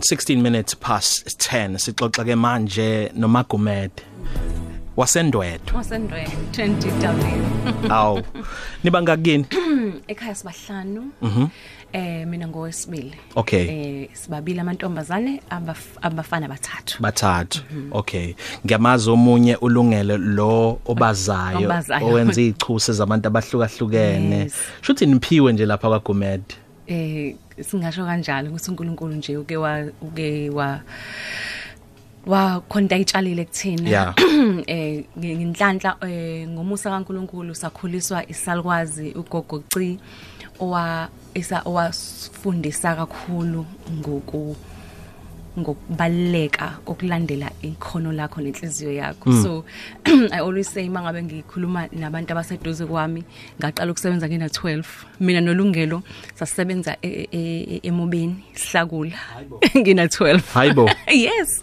16 minutes past 10 sixoxa ke manje noMagumede wasendwetho wasendwe 20W aw niba ngakini? Ekhaya sibahlanu. Mhm. Eh mina ngowesibili. Okay. Eh sibabili amantombazane abaf- abafana bathathu. Bathathu. Okay. Ngiyamazi omunye ulungele lo obazayo owenza izichuse zabantu abahlukahlukene. Shuthi niphiwe nje lapha kwaGumede eh singasho kanjalo ukuthi uNkulunkulu nje uke wa uke wa wa khonta itshalile kuthina eh ngi- nginhlanhla eh ngomusa kaNkulunkulu sakhuliswa isalukwazi ugogo Ci owa isa owafundisa kakhulu ngoku ngokubaleka kokulandela ikhono lakho nenhliziyo yakho. So i always say mangabe ngikhuluma nabantu abaseduze kwami ngaqala ukusebenza ngina 12 mina nolungelo sasebenza e- e- e- emobeni sihlakula. Ngina 12 Hayibo. yes.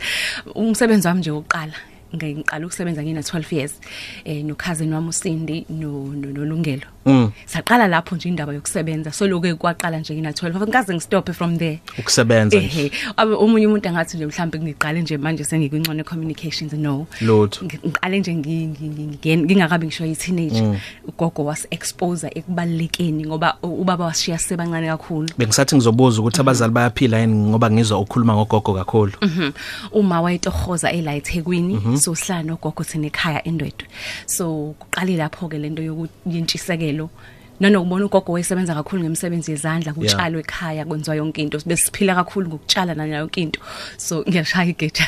Umsebenzi wami nje oqala ngiqala ukusebenza ngina 12 years eh no cousin wami uSindi no no- nolungelo Mm. saqala lapho nje indaba yokusebenza so lokho kwaqala nje ngina 12 ngikaze ngistop from there. Ukusebenza nje. Ehe. Abe omunye umuntu angathi nje mhlawumbe ngiqale nje manje sengikwincone communications no. Lutho. Ngiqale nje ngi- ngi- ngi- ngi- ngingakabi ngisho yi teenage ugogo was expose ekubalekeni ngoba u- ubaba washiya sebancane kakhulu. Bengisathi ngizobuza ukuthi abazali bayaphila yini ngoba ngizwa ukhuluma ngogogo kakhulu. Mhm. uma wayetohoza ela eThekwini so sihlala nogogo thina ekhaya endwedwe. So kuqali lapho ke lento yokuyentshisekelo nanokubona ugogo wayesebenza kakhulu ngemisebenzi yezandla kutshalwe ekhaya kwenziwa yonke into. Besiphila kakhulu ngokutshala nayo yonke into. So ngiyashaya igeja.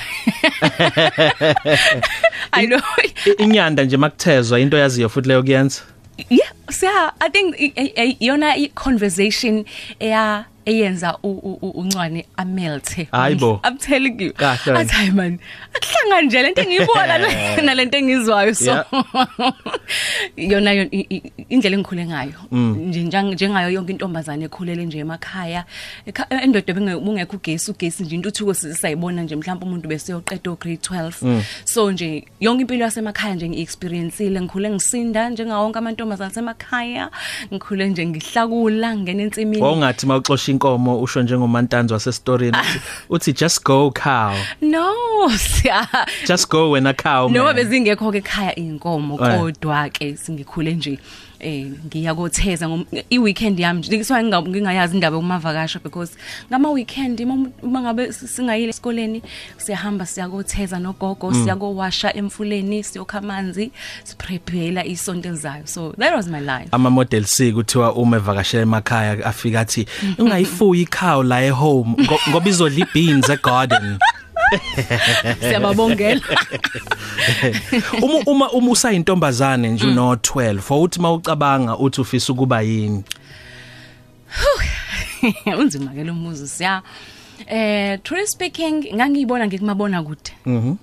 I know. I- inyanda nje makuthezwa into yaziyo futhi leyo kuyenza? Yeah siya i think i- i- i- yona i conversation eya eyenza u- u- u- uncwane amelte Hayibo. i'm telling you Kahle wena. athi hayi man akuhlangana nje lento engiyibona na- nalento engizwayo so Yeah. yona yon- i- i- indlela engikhule ngayo Mm. nje njang- njengayo yonke intombazane ekhulele nje emakhaya Ekha- endoda benge- bungekho ugesi ugesi nje intuthuko sisayibona nje mhlawumbe umuntu bese yoqeda grade 12 Mm. so nje yonke impilo yasemakhaya nje ngiexperiencile ngikhule ngisinda njengawonke amantombazane asemakhaya ngikhule nje ngihlakula ngene ensimini Wawungathi mawuxosha inkomo usho njengomantanzi wasestorini uthi- uthi just go cow no siya just go wena cow noma man. bezingekho ke ekhaya inkomo Eh. kodwa ke singikhule nje eh ngiya kotheza ngom- i-weekend yami nje ngisuka nginga- ngingayazi indaba yokumavakasha because ngama weekend uma umuntu- uma ngabe singayile esikoleni siyahamba siyakotheza nogogo Mm. siyakowasha emfuleni siyokha amanzi siprepare isonto elizayo so that was my life. Ama model C kuthiwa uma evakashela emakhaya afika athi ungayifuyi cow la e home ngo- ngoba izodla ibeans e garden siyababongela. Uma uma uma usayintombazane nje no 12 awuthi mawucabanga uthi ufisa ukuba yini? Unzima ke lo muzi siya eh truly speaking ngangiyibona ngikumabona kude.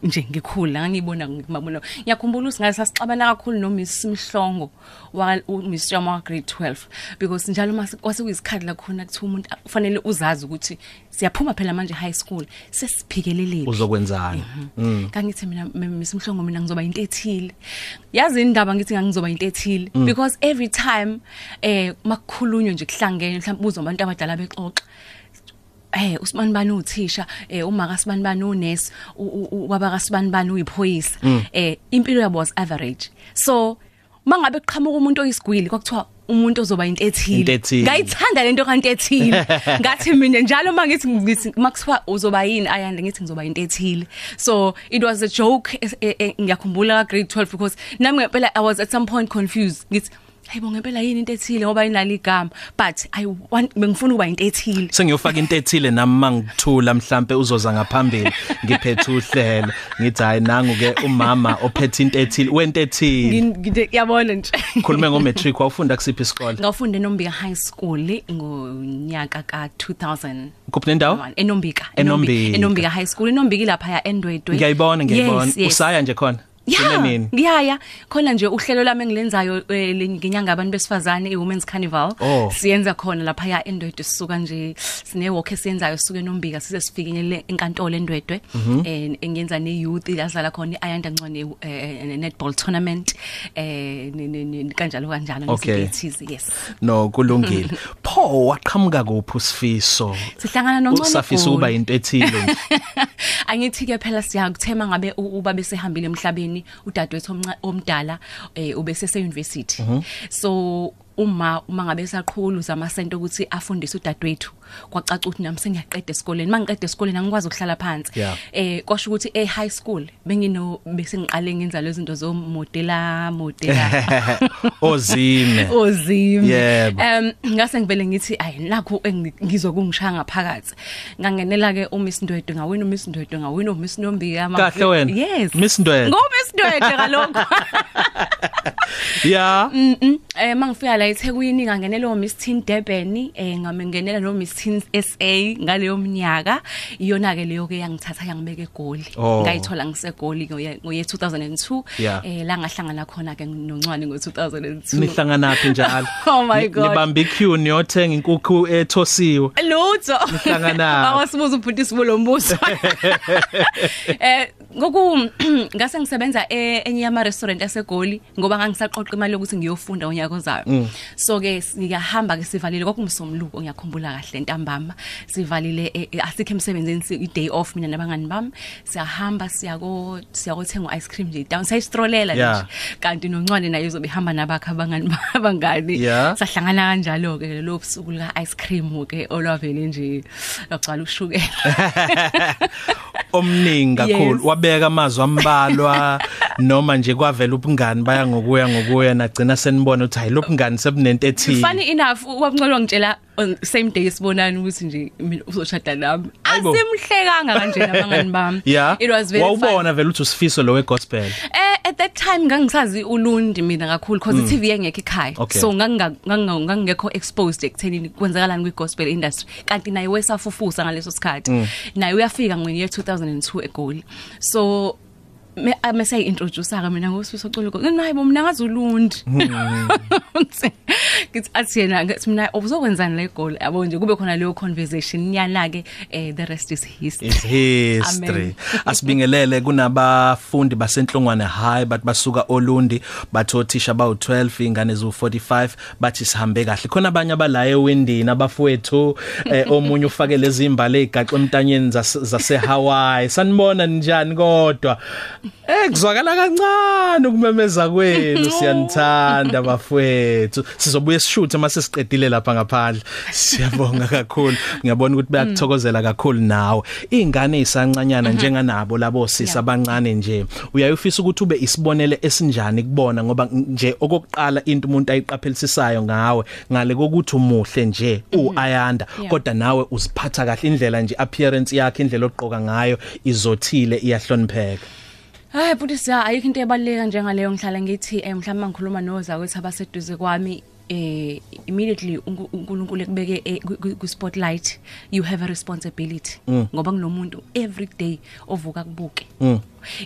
Nje ngikhula ngangiyibona ngikumabona. Ngiyakhumbula ukuthi ngase sasixabana kakhulu no Miss Mhlongo wa u- Miss Jama wa grade 12 because njalo mase kwase kuyisikhathi la khona kuthi umuntu kufanele uzazi ukuthi siyaphuma phela manje high school sesiphikelele uzokwenzani? Kangithi mina m- Miss Mhlongo mina ngizoba into ethile. Yazi indaba ngithi ngizoba into ethile. Because every time eh makukhulunywa nje kuhlangene mhlawumbe uzwa abantu abadala bexoxa eh usibani bani uthisha. Eh uma kasibani bani unesi ubaba kasibani bani uyiphoyisa. Eh impilo yabo was average. So mangabe kuqhamuka umuntu oyisigwili kwakuthiwa umuntu ozoba into Into ethile. Ethile. ngayithanda lento kanti ethile. Ngathi mina njalo mangithi ngithi makuthiwa uzoba yini ayande ngithi ngizoba into ethile. So it was a joke eh, eh, eh, ngiyakhumbula ka grade 12 because nami ngempela i was at some point confused. Ngithi hayibo ngempela yini into ethile ngoba inali igama but i want bengifuna ukuba into ethile. Sengiyofaka into ethile nami mangithula mhlambe uzoza ngaphambili ngiphethe uhlelo ngithi hayi nangu ke umama ophethe into ethile. Wento ethile. Ngin- ngide- yabona nje. Khulume ngo matric wawufunda kusiphi isikole? Ngawufunda eNombika High School ngonyaka ka 2000 kuphi nendawo? eNombika Enombika. eNombika High School eNombika lapha ya Endwedwe. Ngiyayibona ngiyayibona. Yes, yes. usaya nje khona? Sine nini? ngiyaya khona nje uhlelo lami engilenzayo eh, le- ngenyanga yabantu besifazane iWomen's Carnival. Oh. siyenza khona lapha ya endwedwe sisuka nje sine walk esiyenzayo sisuke nombika size sifikele enkantolo endwedwe. Eh engenza ne youth yazala khona iAyanda Ncwane eh, netball tournament. Eh ni- ni- ni- kanjalo kanjalo Okay. ngesikhathi yes. No kulungile. Pho waqhamuka kuphi usifiso? Sihlangana noncane usafisa Goli. ukuba into ethile nje. Angithi ke phela siyakuthema ngabe u- uba besehambile emhlabeni udadewethu omnca- omdala eh ubese se university. So uma uma ngabe saqhuluza amasento ukuthi afundise udadewethu kwacaca ukuthi nami sengiyaqeda esikoleni mangiqeda esikoleni angikwazi ukuhlala phansi Yeah. eh kwasho ukuthi e high school bengino bese ngiqale ngenza lezi zinto zo modela modela ozime ozimi Yebo. em ngase ngivele ngithi ayi nakho engi- ngizokungishaya ngaphakathi ngangenela ke uMiss Ndwedwe ngawina uMiss Ndwedwe ngawina uMiss Nombika ama- Kahle wena? yes Miss Ndwedwe? ngoMiss Ndwedwe kalokho ya Mhm. eh mangifika la eThekwini ngangenela uMiss Teen Durban eh ngamengenela no Miss Teen SA ngaleyo mnyaka iyona ke leyo ke yangithatha yangibeka egoli. Oh. ngayithola ngisegoli ngoye ngoye 2002 Yeah. eh la ngahlangana khona ke noncwane ngo 2002 nihlangana phi njalo Oh my Ni- God. nibamba iqueue niyothenga inkukhu ethosiwe. Lutho Nihlangana. awasibuza ubhuti sibulo mbuzo. Eh ngoku ngase ngisebenza e- enye yama restaurant asegoli ngoba ngangisaqoqa imali yokuthi ngiyofunda unyaka ozayo. So ke ngiyahamba ke sivalile kwakumsomluko ngiyakhumbula kahle ntambama sivalile eh, eh, asikho emsebenzini si- i day off mina nabangani bami siyahamba siyako siyakothenga ice cream nje down sayistrolela Yeah. nje kanti noncwane naye uzobe ihamba nabakhe abangani abangani Yeah. sahlangana kanjalo ke lo busuku lika ice cream ke olwavele nje lagcwala ushukela omningi kakhulu Yes. wabeka amazwi ambalwa noma nje kwavela ubungani baya ngokuya ngokuya nagcina senibona ukuthi hayi lobungani sebunento ethile. Funny enough wamncolo ngitshela on same day sibonana ukuthi nje mina uzoshada nami. Hayibo. asimhlekanga kanje nabangani bami. Yeah it was very fun wawubona vele ukuthi usifiso lo wegospel? Eh at that time ngangisazi ulundi mina kakhulu because mm. TV engekho ekhaya. Okay. so nganga nganga- ngangekho exposed ekuthenini kwenzakalani kwi gospel industry. Kanti naye wesafufusa ngaleso sikhathi. Naye uyafika ngwe year 2002 egoli. So me amese introduce ka mina ngosifiso culuko nayi bo mina ngazi ulundi ngithi athi yena ngathi mina ubuzokwenzani le goal yabo nje kube khona leyo conversation. Nyana ke eh the rest is history. Is history. Asibingelele kunabafundi basenhlongwane high but basuka olundi bathi othisha bawu12 ingane zu45 bathi sihambe kahle. Khona abanye abalaye ewindini abafowethu eh, omunye ufake lezi imbali ezigaxa emntanyeni zase Hawaii sanibona njani kodwa? Eh kuzwakala kancane ukumemeza kwenu siyanithanda bafowethu. Sizobuye sishuthe mase siqedile lapha ngaphandle. Siyabonga kakhulu. Ngiyabona ukuthi bayakuthokozela kakhulu nawe. Ingane isancanyana njenganabo labo sisi Yeah. abancane nje. Uyayufisa ukuthi ube isibonele esinjani kubona ngoba nje okokuqala into umuntu ayiqaphelisisayo ngawe ngale kokuthi umuhle nje uayanda Yeah. kodwa nawe uziphatha kahle indlela nje appearance yakhe indlela ogqoka ngayo izothile iyahlonipheka. Hayi futhi siya ayikho into ebaleka njengaleyo ngihlala ngithi eh mhlawumbe mangikhuluma noza kwethu abaseduze kwami eh immediately unku- uNkulunkulu ekubeke eh, ku- ku ku- spotlight you have a responsibility. Ngoba kunomuntu every day ovuka kubuke.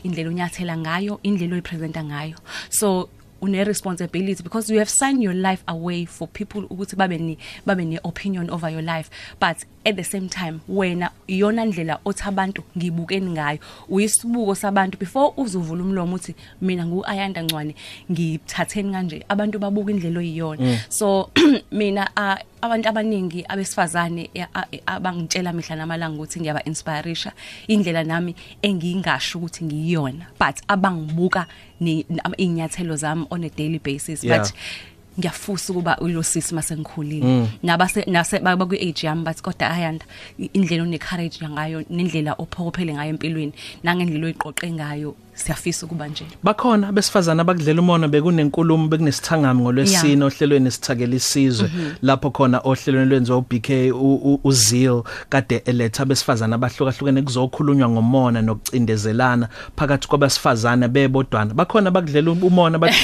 Indlela onyathela ngayo indlela oyipresenta ngayo. So une responsibility because you have signed your life away for people ukuthi babe ni babe ne opinion over your life. But at the same time wena iyona ndlela othi abantu ngibukeni ngayo. Uyisibuko sabantu. Before uzuvula umlomo uthi mina nguayanda ncwane ngithatheni kanje. Abantu babuka indlela oyiyona. So mina ah, abantu abaningi abesifazane eh, ah, eh, abangitshela mihla namalanga ukuthi ngiyaba inspireisha indlela nami engingasho ukuthi ngiyiyona but abangibuka ni- am- inyathelo zami on a daily basis Yeah. but ngiyafusa ukuba ulosisi masengikhulile. Nabase nase baba ku age yami bathi kodwa ayanda i- indlela one courage ngayo nendlela ophokophele ngayo empilweni nangendlela oyiqoqe ngayo siyafisa ukuba nje. Bakhona abesifazana abakudlela umono bekunenkulumo bekunesithangami ngolwesine ohlelweni sithakela isizwe. Lapho khona ohlelweni lwenziwa uBK u- u- uZil kade eletha abesifazana abahlukahlukene kuzokhulunywa ngomona nokucindezelana phakathi kwabasifazana bebodwana. Bakhona abakudlela umona bathi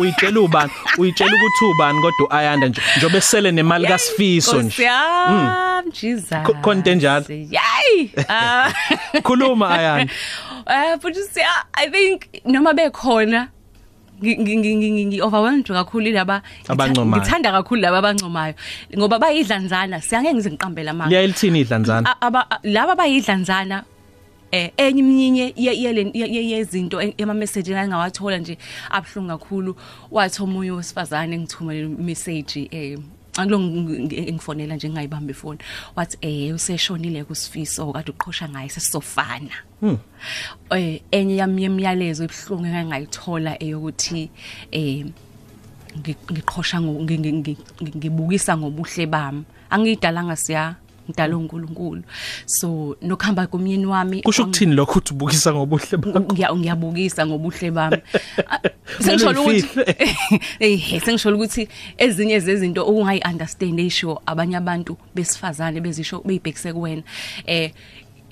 uyitshela ubani? Uyitshela ukuthi ubani kodwa ayanda nje? Njobe sele nemali kaSifiso nje. Yam Jesus. Kho- khona into enjalo? Yay! Ah. Khuluma ayanda. Eh but siya i think noma bekhona ngi- ngi- ngi- ngi- ngi overwhelmed kakhulu laba Abancomayo. ngithanda kakhulu laba abancomayo. Ngoba bayidlanzana siyangeke ngize ngiqambela amanga liyayilithini idlanzana A- aba laba bayidlanzana eh enye imnyinye ye- yele- ye- ye- yezinto ema message engawathola nje abhlungu kakhulu. Wathi omunye wesifazane ngithumela message eh akulo ngifonela nje ngayibamba ifoni. Wathi eh useshonile kusifiso kade uqhosha ngaye sesizofana. Eh enye yami yemiyalezo ebhlungu engangayithola eyokuthi eh ngi- ngiqhosha ngibukisa ngobuhle bami. Angiyidalanga siya. Ngidala uNkulunkulu. So nokuhamba komyeni wami kusho ukuthini lokho uthi ubukisa ngobuhle bakho? Ngiya ngiyabukisa ngobuhle bami. Ah, sengisho ukuthi eh sengisho ukuthi ezinye zezinto okungayi understand esho abanye abantu besifazane bezisho beyibhekise kuwena. Eh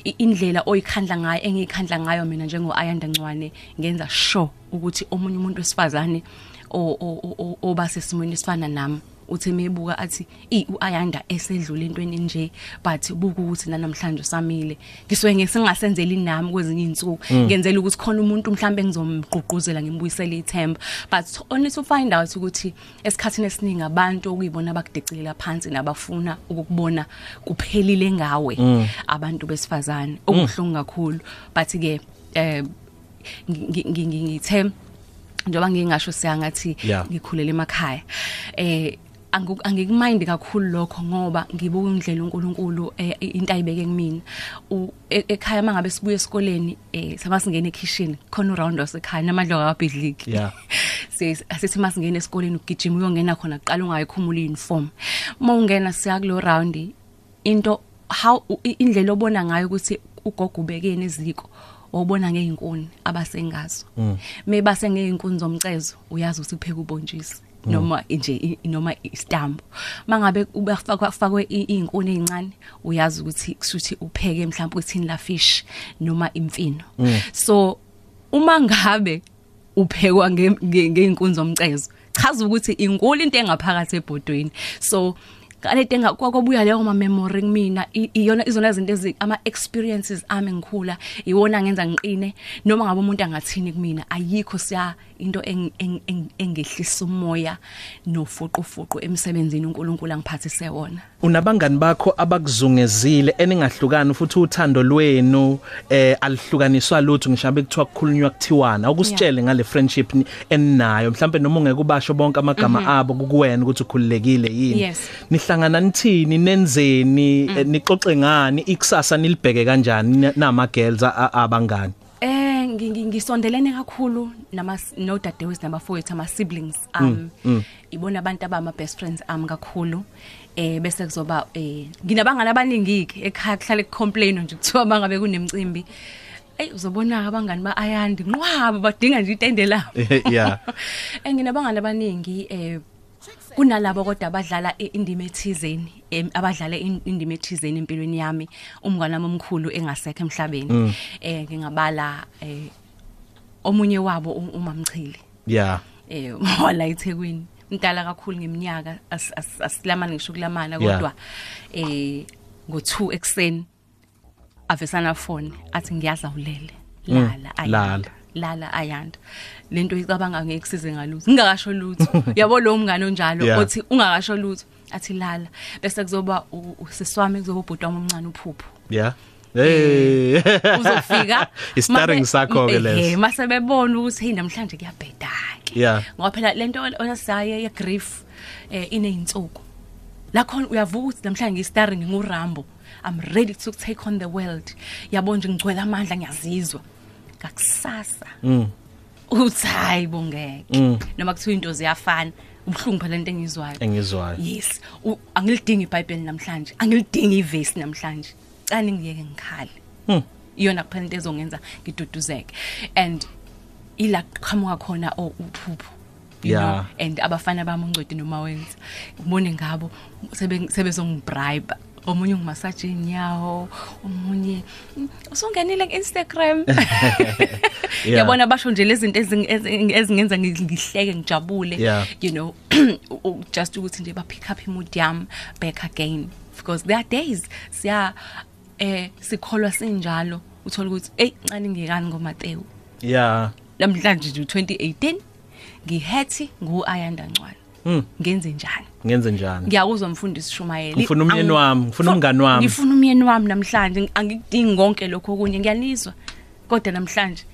i- indlela oyikhandla ngayo engiyikhandla ngayo mina njengo Ayanda Ncwane ngenza sure ukuthi omunye umuntu wesifazane o- o- o- o- oba sesimweni esifana nami. Uthi mebuka athi i uayanda esedlula entweni nje but buku ukuthi namhlanje usamile. Ngisuke ngesingasenzeli nami kwezinye insuku ngenzela ukuthi khona umuntu mhlambe ngizomgqugquzela ngimbuyisele ithemba. But only to find out ukuthi esikhathini esiningi abantu okuyibona abakudecilela phansi nabafuna ukukubona kuphelile ngawe abantu besifazane. Okuhlungu kakhulu. But ke eh ngi- ngi- ngi- ngithe njoba ngingasho siyangathi ngikhulele emakhaya eh angikumind kakhulu lokho ngoba ngibuka indlela uNkulunkulu eh, into ayibeke U- e- ekhaya mangabe sibuye esikoleni eh samasingena ekitchen khona uround wasekhaya namadlo akabhidliki Yeah. asithi masingena esikoleni ugijima uyongena khona qala ungayikhumula uniform mawungena siya kulo round into how indlela obona ngayo ukuthi ugogo ubekene eziko obona ngeinkuni abasengazo. Mebase ngeinkuni zomcezo uyazi ukuthi kupheka ubonjisi noma nje i- noma istambu mangabe ubafakwa fakwe i- izinkuni ezincane uyazi ukuthi kusuthi upheke mhlawumbe uthini la fish noma imfino. So uma ngabe uphekwa nge- nge- ngeinkuni zomcezo chaza ukuthi inkulu into engaphakathi ebhodweni. So ngale tenga kwakubuya leyo ma memory kumina i- iyona izona izinto ezi ama experiences ami ngikhula iwona ngenza ngiqine. Noma ngabe umuntu angathini kumina ayikho siya into eng- eng- eng- engehlisa umoya nofuqufuqu emsebenzini uNkulunkulu angiphathise wona. Unabangani bakho abakuzungezile eningahlukani futhi uthando lwenu eh alihlukaniswa lutho ngishabe kuthiwa kukhulunywa kuthiwana. Ukusitshele ngale friendship ni- eninayo mhlawumbe noma ungeke ubasho bonke amagama abo kukuwena ukuthi ukhululekile yini. Yes. nihlangana nithini nenzeni eh, nixoxe ngani ikusasa nilibheke kanjani na- nama girls abangani? Ngisondelene kakhulu nama no dadewethu nabafowethu ama siblings um ibona abantu abama best friends am kakhulu. Eh bese kuzoba eh nginabangani abaningi ke ekhaya kuhlale kucomplain nje kuthiwa mangabe kunemicimbi. Ey uzobona abangani ba ayandi nqwaba badinga nje itende labo. Yeah. Enginabangani abaningi eh kunalabo kodwa abadlala indima ethizeni abadlala in- indima ethizeni empilweni yami umngane wami omkhulu engasekho emhlabeni. Eh ngingabala eh omunye wabo umamchili. Yeah eh wala eThekwini. Mdala kakhulu ngeminyaka as- as- asilamana ngisho kulamana kodwa eh ngo2 ekseni avesana phone athi ngiyazawulele. Lala ayanda. Lala ayanda. Lento icabanga ngekusize ngalutho. Ngingakasho lutho. Yabo lo mngane onjalo othi ungakasho lutho. Athi lala. Bese kuzoba usiswami kuzoba ubhuti wami omncane uphupho yeah. Hey. Uzofika? Istarring sakho ke eh leso. mase bebona ukuthi hey namhlanje kuyabheda ke ngoba phela lento osaye ye grief eh ineyinsuku la khona uyavuka ukuthi namhlanje ngistarring nguRambo. I'm ready to take on the world. Yabo nje ngicwela amandla ngiyazizwa. Ngakusasa. Mm. Uthi hayi bongeke. Noma kuthiwa into ziyafana ubhlungu phela lento engizwayo. Engizwayo. Yes. Angilidingi iBhayibheli namhlanje angilidingi ivesi namhlanje. Cani ngiyeke ngikhale. Hmm. iyona kuphela into ezongenza ngiduduzeke. And ila qhamuka khona o uphupho Yeah. know and abafana bami uncwedi noma wenza ubone ngabo sebe sebezongibribe. Omunye ungimasaje inyawo omunye "Mm, usungenile ku-Instagram. Yeah. yabona basho nje lezi zinto ezing- ezing- ezingenza ngi- ngihleke ngijabule. Yeah. you know u- u- just ukuthi nje ba pick up imood yami back again. Because there are days siya eh sikholwa sinjalo uthola ukuthi hey ncane ngekani ngoMateyu. Yeah. Namhlanje nje u2018 ngihethi nguAyanda Ncwane. mm ngenze njani? Ngenze njani? Ngiyakuzwa mfundisi Shumayeli Ngifuna umyeni Ang- wami, ngifuna umngani wami. ngifuna umyeni wami namhlanje. Angikudingi konke lokho kunye ngiyanizwa kodwa namhlanje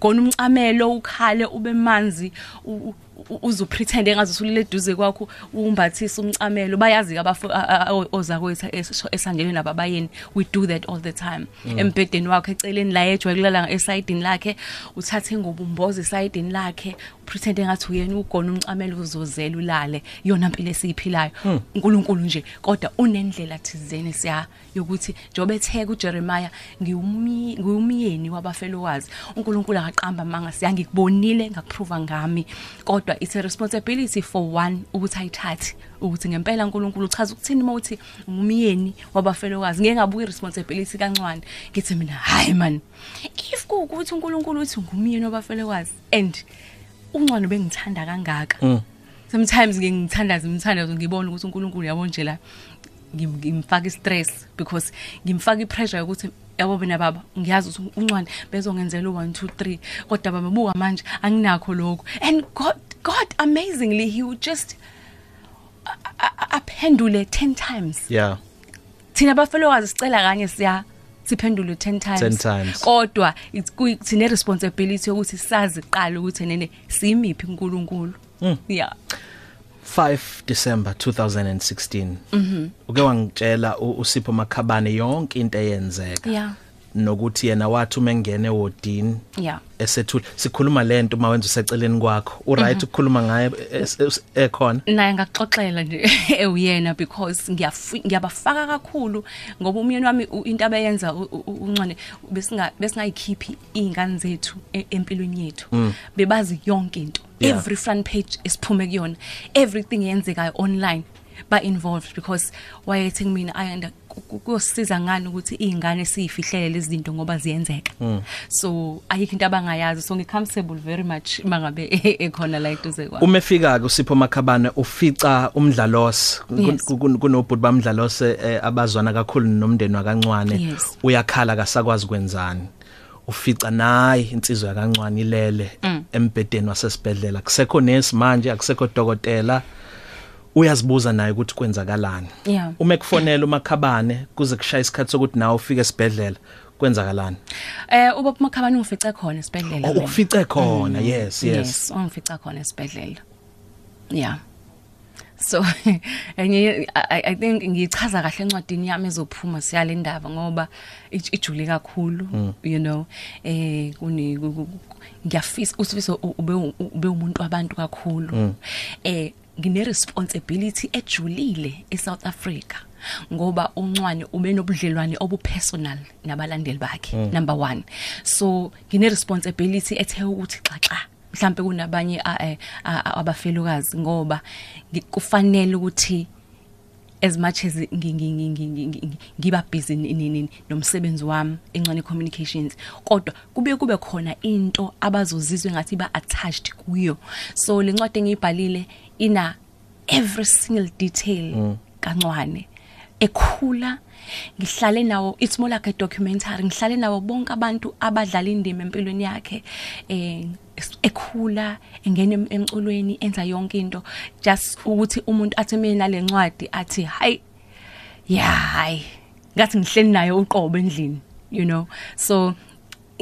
kona umcamelo ukhale ube manzi u- u- u- uzopretend engazi usulile eduze kwakho umbathisa umcamelo bayazi abafu ozakwethu esanjeni nababayeni we do that all the time. Embedeni wakhe eceleni la ejwe kulala esayidini lakhe uthathe ngobumboza esayidini lakhe pretend engathi uyena ugona umcamelo uzozela ulale. Yona impilo esiyiphilayo. uNkulunkulu nje kodwa unendlela thizeni siya yokuthi njobe etheka uJeremiah ngiwumi ngiwumyeni wabafelokazi. uNkulunkulu akaqamba manga siyangikubonile ngakupruva ngami. Kodwa it's a responsibility for one ukuthi ayithathe ukuthi ngempela uNkulunkulu uchaza ukuthini mawuthi umyeni wabafelokazi. Ngeke ngabuka iresponsibility kancane. Ngithi mina hayi man if kuukuthi uNkulunkulu uthi ngumyeni wabafelokazi and uncwane bengithanda kangaka sometimes ngingithandaza imthandazo ngibona ukuthi uNkulunkulu yabo nje la ngim- ngimfaka istress because ngimfaka ipressure yokuthi yabo bena baba ngiyazi ukuthi uncwane bezongenzela u1 2 3 kodwa baba buka manje anginakho lokho. And God God amazingly he would just a- a- aphendule 10 times. Yeah. Thina bafelokazi sicela kanye siya siphendule 10 times. 10 times. kodwa it's kuyi- sine responsibility yokuthi sazi qala ukuthi nene simiphi uNkulunkulu. Yeah. 5 December 2016 mhm uke wangitshela u- uSipho Makhabane yonke into eyenzeka. Yeah. Nokuthi yena wathi uma engene wodini yeah. esethula sikhuluma lento mawenza useceleni kwakho. U right ukukhuluma ngaye es- es- ekhona? Naye ngakuxoxela nje ewuyena because ngiyafi- ngiyabafaka kakhulu ngoba umyeni wami u- into abayenza u- u- uncane besinga besingayikhiphi izingane zethu e- empilweni yethu. Bebazi yonke into. Yeah. every front page esiphume kuyona. Everything yenzekayo online. Ba involved because wayethi kumina ayanda kuyosiza ngani ukuthi izingane siyifihlele lezi zinto ngoba ziyenzeka? So ayikho into abangayazi. So ngicomfortable very much mangabe ekhona la eduze kwami. Uma efika ke uSipho Makhabane ufica umdlalos Yes. kunobhuti bamdlalose eh, abazwana kakhulu nomndeni wakancwane. Yes. uyakhala kasakwazi kwenzani ufica naye insizwa yakancwane ilele embedeni wasesibedlela kusekho nurse manje akusekho dokotela. Uyazibuza naye ukuthi kwenzakalani Yeah. uma ekufonela umakhabane kuze kushaya isikhathi sokuthi nawe ufike esibedlela kwenzakalani Eh ubaba Makhabane ungifice khona esibedlela. Oh, mina. ukufice khona yes yes Yes, ungifica khona esibedlela. Yeah. So enye I, I think ngichaza kahle encwadini yami ezophuma siya le ndaba ngoba ij- ijule kakhulu you know eh kuni ku- ku- ku- ngiyafisa usifisa ube ube umuntu wabantu kakhulu eh ngine responsibility ejulile eSouth Africa ngoba uncwane ube nobudlelwane obupersonal nabalandeli bakhe number 1 so ngine responsibility ethe ukuthi xaxa mhlambe kunabanye a- eh, a- a- abafelokazi ngoba ngi- kufanele ukuthi as much as ngi- ngi- ngi- ngi- ngi- ngi- ngiba busy ni- ni- ni- nomsebenzi wami encane communications. Kodwa kube kube khona into abazozizwe ngathi ba attached kuyo. So lencwadi engiyibhalile ina every single detail kancwane ekhula ngihlale nawo it's more like a documentary ngihlale nawo bonke abantu abadlala indima empilweni yakhe eh es- ekhula engene em- emculweni enza yonke into. Just ukuthi umuntu athi mina lencwadi athi hayi yeah hayi ngathi ngihleli naye uqobo endlini you know? So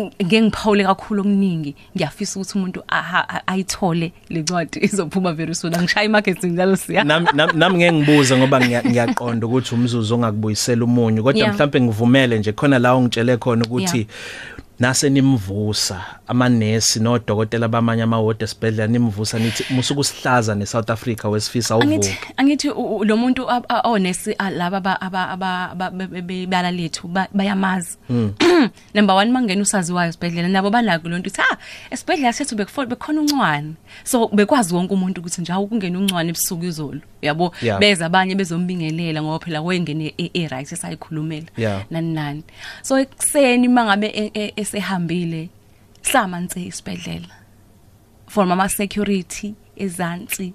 ngeke ngiphawule kakhulu okuningi ngiyafisa ukuthi umuntu aha- a- ayithole lencwadi izophuma very soon. Angishaya marketing njalo siya. Nami nami- nami ngeke ngibuze ngoba ngiya- ngiyaqonda ukuthi umzuzu ongakubuyisela umunyu kodwa Yeah. mhlambe ngivumele nje khona la ungitshele khona ukuthi nase nimvusa. Amanesi nodokotela bamanye amawodi esibhedlela nimvusa nithi musuku sihlaza neSouth Africa wesifisa angithi uvuka angithi u- u- lo muntu ab- a- onesi a- laba aba- aba aba- aba- be- be- be- bala lethu ba- bayamazi. Number 1 mangena usaziwayo esibhedlela nabo banako lonto uthi ah esibhedlela sethu bekufona bekhona uncwane. So bekwazi wonke umuntu ukuthi njawo kungena uncwane ebusuku izolo yabo? Yeah. beza abanye bezombingelela ngoba phela wengene e e- right esayikhulumela. Yeah. nani nani. So ekseni mangabe e- e- esehambile samanze isibhedlela from ama security ezansi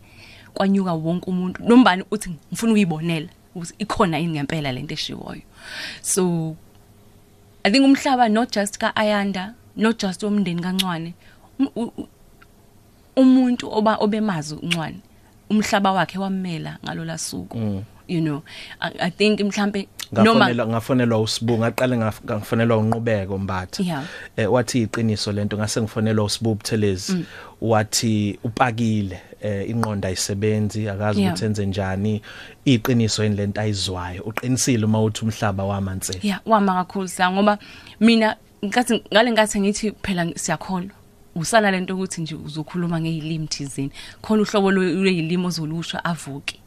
kwanyuka wonke umuntu. Nombani uthi ngifuna ukuyibonela ukuthi ikhona yini ngempela lento eshiwoyo. So i think umhlaba not just ka Ayanda not just umndeni kancwane Um- umuntu oba obemazi uncwane umhlaba wakhe wamela ngalola suku you know. I, I think mhlambe ngafonelwa ngafonelwa usibunga aqale ngaf- ngafonelwa unqubeko mbatha. Yeah. eh wathi iqiniso lento ngase ngifonelwa usibu Buthelezi. Wathi upakile eh inqonda ayisebenzi akazi ukuthi enze njani. Iqiniso yini lento ayizwayo? Uqinisile uma uthi umhlaba wamanse yeah wama kakhulu sa ngoba mina ngathi ngale ngathi ngithi phela siyakholwa. Usala lento ukuthi nje uzokhuluma ngezilimi thizini khona uhlobo lwezilimi ozolusha avuke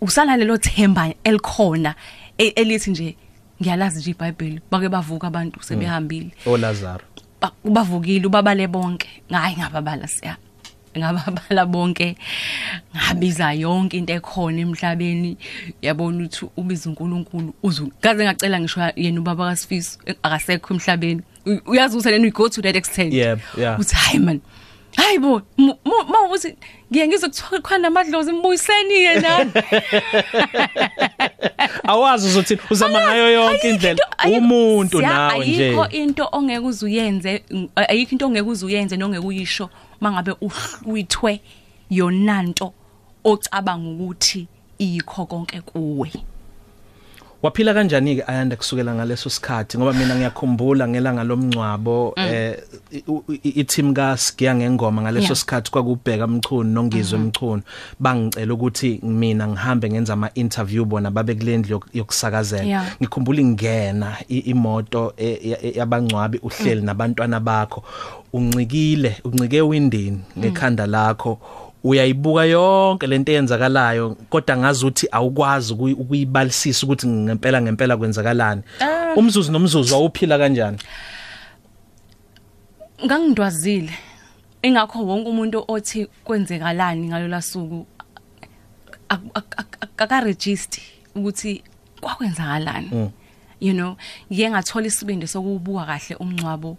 usala lelo themba elikhona e- elithi nje ngiyalazi nje iBhayibheli bake bavuka abantu sebehambile. oLazaro. Ba- ubavukile ubabale bonke. Hayi ngababala siya. Ngababala bonke. Ngabiza yonke into ekhona emhlabeni. Yabona ukuthi ubiza uNkulunkulu uzu kaze ngacela ngisho yena ubaba kaSifiso akasekho emhlabeni. U- uyazi ukuthi lena you go to that extent. Yep, yeah. uthi hayi man hayi bo mawuthi ngiye ngizokuthola amadlozi mbuyiseni yena. Awazi uzothi uzama ngayo yonke indlela. umuntu nawe nje. ayikho into ongeke uzuyenze ayikho into ongeke uzuyenze nongeke uyisho mangabe uhlwithwe yonanto ocabanga ukuthi ikho konke kuwe. Waphila kanjani ke ayanda kusukela ngaleso sikhathi ngoba mina ngiyakhumbula ngelanga lomncwabo Mm. eh i- i- i-team ka Sigiya ngengoma ngaleso Yeah. sikhathi kwakubheka umchunu nongizwe Mm-hmm. umchunu bangicela ukuthi mina ngihambe ngenza ama interview bona babe kulendlu yok- yokusakazela Yeah. ngikhumbula ingena i- imoto e- e- yabangcwabi uhleli nabantwana bakho uncikile uncike windini ngekhanda lakho uyayibuka yonke lento eyenzakalayo kodwa ngazi ukuthi awukwazi ukuyi- ukuyibalisisa ukuthi ngempela ngempela kwenzakalani. Ah. umzuzu nomzuzu awuphila kanjani? Ngangindwazile ingakho wonke umuntu othi kwenzekalani ngalola suku aka register ukuthi kwakwenzakalani. You know ngiye ngathola isibindi sokubuka kahle umncwabo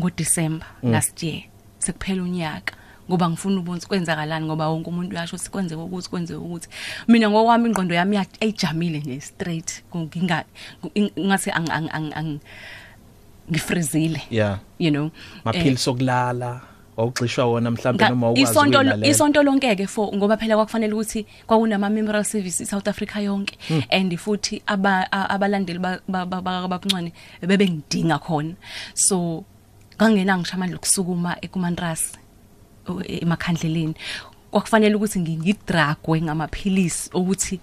ngoDecember last year. Sekuphela unyaka. Ngoba ngifuna ubona ukuthi kwenzakalani ngoba wonke umuntu uyasho sikwenze ukuthi kwenze ukuthi. Mina ngokwami ingqondo yami ya- ayijamile nje straight. Nginga ngase ang ang ang ang- ngifrizile yeah you know. Maphilisi okulala awuxishwa wona mhlawumbe Nga- noma ukwazi isonto ukulalela isonto lonke ke for ngoba phela kwakufanele ukuthi kwakunama memorial service South Africa yonke. And futhi aba a- abalandeli ba- ba- ba- bakabancane bebengidinga khona. So ngangena ngisho amandla okusukuma ekumantrasi o- emakhandleleni. Kwakufanele ukuthi ngidragwe ngamaphilisi ukuthi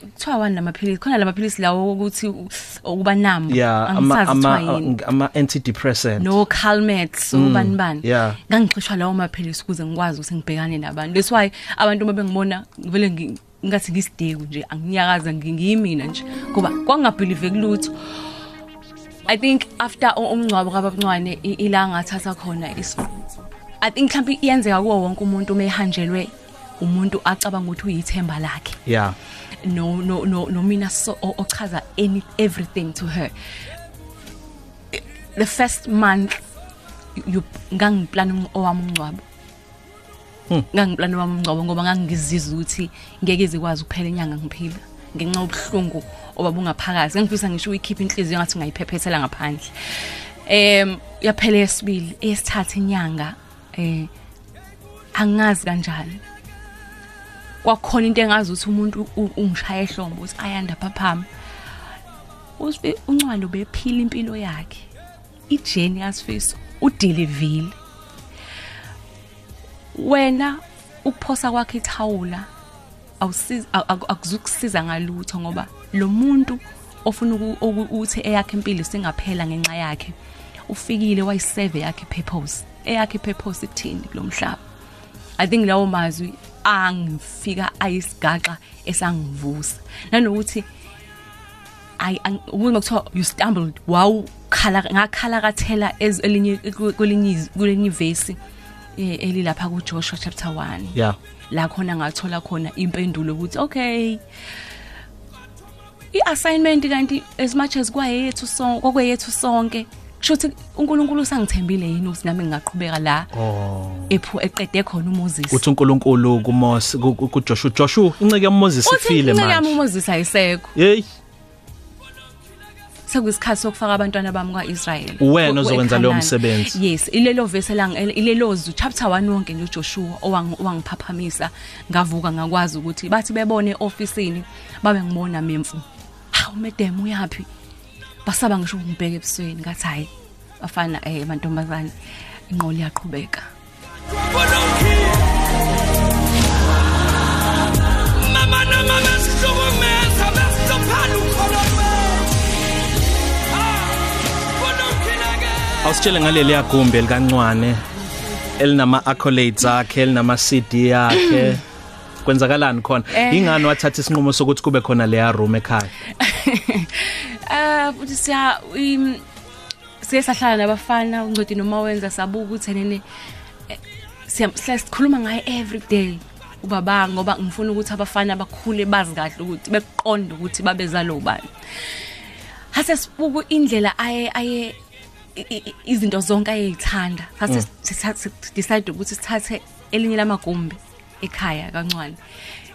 kuthiwa wani lamaphilisi khona lamaphilisi lawo ukuthi u- ukuba namba yeah ama angisazi ama kuthiwa yini ama antidepressant. No calmet so bani bani? yeah. ngangixishwa lawo maphilisi ukuze ngikwazi ukuthi ngibhekane nabantu. That's why abantu uma bengibona vele ngi- ngathi ngisideku nje anginyakaza ngi- ngiyimina nje. Ngoba kwangabelieve kulutho. I think after u- umngcwabo kababuncwane i- ila ngathatha khona is i think mhlawumbe iyenzeka kuwo wonke umuntu uma ehanjelwe umuntu acabanga ukuthi uyithemba lakhe. Yeah. No no no no mina so o- ochaza any everything to her. The first month you ngangiplan owami umncwabo ngangiplan owami umncwabo ngoba ngangizizwa ukuthi ngeke izikwazi ukuphela inyanga ngiphila. Ngenxa yobuhlungu obabungaphakathi ngifisa ngisho uyikhipha inhliziyo ngathi ngayiphephethela ngaphandle. Em yaphela yesibili eyesithathu inyanga. Eh angazi kanjani? Kwakhona into engazi ukuthi umuntu ungishaya ehlombe uthi ayanda phaphama usibe uncwalo bephila impilo yakhe. Ijeni yasifiso udelivile wena ukuphosa kwakhe ithawula awusiza aku- aku- akuzukusiza ngalutho ngoba lo muntu ofuna uku- uku- ukuthi eyakhe impilo singaphela ngenxa yakhe ufikile wayiseve yakhe purpose. Eyakhe purpose ithini kulomhlaba i think lawo mazwi angifika ayisigaxa esangivusa. Nanokuthi ay ang- uma kuthiwa you stumbled wow khala ngakhala kathela ez elinye kwelinye iz- kwelinye ivesi eh, elilapha ku Joshua chapter 1 yeah. La khona ngathola khona impendulo ukuthi okay i-assignment kanti as much as kwayethu sonke kwayethu sonke kushuthi uNkulunkulu usangithembile yini ukuthi nami ngingaqhubeka la oh. ephu eqede khona uMoses uthi uNkulunkulu kuMose ku- ku- kuJoshua Joshua inceke yaMoses uthi ifile inceke yami manje uMoses ayisekho. Hey sekuyisikhathi sokufaka abantwana bami kwaIsrael Wena Ku- ozokwenza leyo eKhanani. msebenzi. yes ilelo verse lang ilelo zu chapter 1 wonke nje uJoshua owang- owangiphaphamisa ngavuka ngakwazi ukuthi bathi bebone officeini babe ngibona memfu hawu madam uyapi basaba ngisho ngibheke ebusweni ngathi hayi bafana eh mantombazane inqolo iyaqhubeka Mama na mama sihlukumeza besizophala ukholo lwethu. Ah, kunokhina ke. Awusitshele ngaleli yagumbi elikancwane elinama accolades akhe elinama CD yakhe kwenzakalani khona? Eh. ingani wathatha isinqumo sokuthi kube khona leya room ekhaya? Eh futhi siya im- siye sahlala nabafana uncodi noma wenza sabuka ukuthi nene eh, siya sikhuluma ngaye every day. Ubaba ngoba ngifuna ukuthi abafana bakhule bazi kahle ukuthi beqonde ukuthi babezalo ubani hase sibuku indlela aye aye i- i- izinto zonke ayezithanda hase sithathe decide ukuthi sithathe elinye lamagumbi. Ekhaya kancane.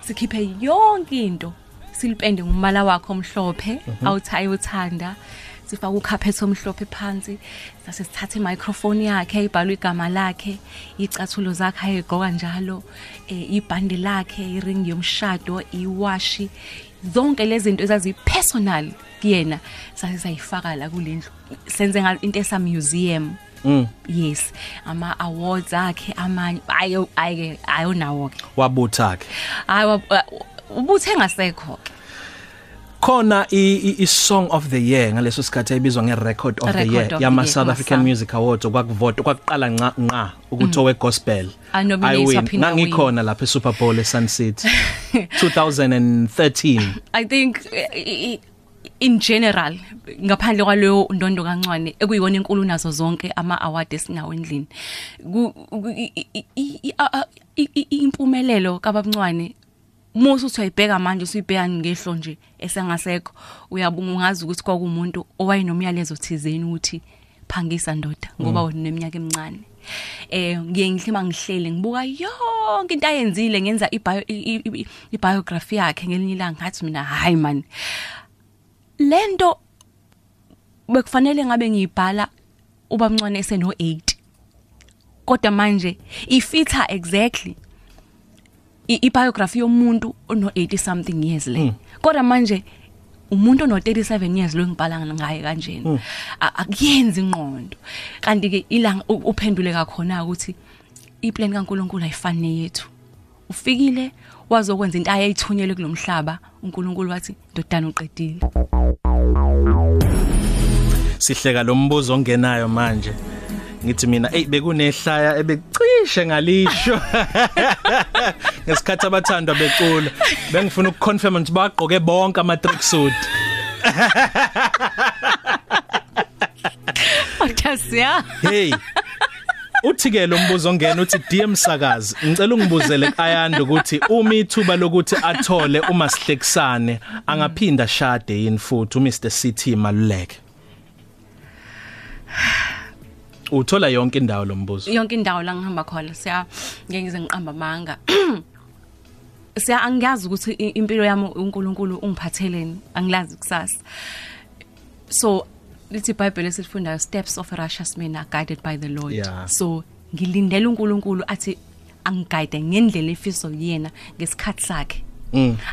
Sikhiphe yonke into silipende ngumbala wakhe omhlophe awuthayi uthanda sifaka ucarpet omhlophe phansi sase sithathe microphone yakhe ibhalwe igama lakhe icathulo zakhe ayegqoka njalo eh, ibhande lakhe iring yomshado iwashi. Zonke lezi zinto ezazi personal kuyena sase sayifaka la kulendlu. Senze into esa museum mm. Yes. Ama awards akhe amanye ayo ayike ayonawo ke wabutha ke hayi wa- wa- ubuthe ngasekho ke khona i, i, i song of the year ngaleso sikhathi ayibizwa nge record of the Record year of the yama year, South kuma African South. Music Awards okwakuvota kwakuqala nqa nqa ukuthi owe gospel Anominated I win. waphinda win. ngangikhona lapha e Super Bowl e Sun City 2013 i think eh, i- i- in general ngaphandle kwaleyo ndondo kancwane ekuyiyona inkulu nazo zonke ama award esinawo endlini Ku- ku- i- i- i- i- a- a- i- i- impumelelo kabancwane musu uthi uyibheka manje usuyibheka ngehlo nje esengasekho uyabunga ungazi ukuthi kwakumuntu owayenomyalezo thizeni ukuthi phangisa ndoda ngoba wena neminyaka emincane. Eh ngiye ngihlima ngihlele ngibuka yonke into ayenzile ngenza ibio i- i- i- ibiography yakhe ngelinye ilanga ngathi mina hayi man lento bekufanele ngabe ngiyibhala ubamncane eseno 8 kodwa manje ifitha exactly ibiography yomuntu ono 80 something years le. Kodwa manje umuntu ono 37 years lo ngibhala ngaye kanjena A- akuyenzi ingqondo. Kanti ke ilanga uphendule kakhona ukuthi iplan kaNkuluNkulu ayifani yethu. Ufikile wazokwenza into ayayithunyele kulomhlaba uNkulunkulu wathi ndodana uqedile. Sihleka lo mbuzo ongenayo manje. Ngithi mina hey bekunehlaya ebecishe ngalisho. Ngesikhathi abathandwa becula bengifuna ukuconfirm ukuthi bagqoke bonke ama tracksuit Athasiya hey uthi ke lo mbuzo ongena uthi DM sakazi ngicela ungibuzele ayanda ukuthi uma ithuba lokuthi athole uma sihlekisane angaphinda shade yini futhi uMr CT maluleke? Uthola yonke indawo lo mbuzo. Yonke indawo la ngihamba khona siya ngeke ngize ngiqamba amanga. Siya angiyazi ukuthi impilo yami uNkulunkulu ungiphatheleni angilazi kusasa so lithi iBhayibheli esifundayo steps of a righteous man are guided by the Lord Yeah. so ngilindele uNkulunkulu athi angiguide ngendlela efiso yena ngesikhathi sakhe.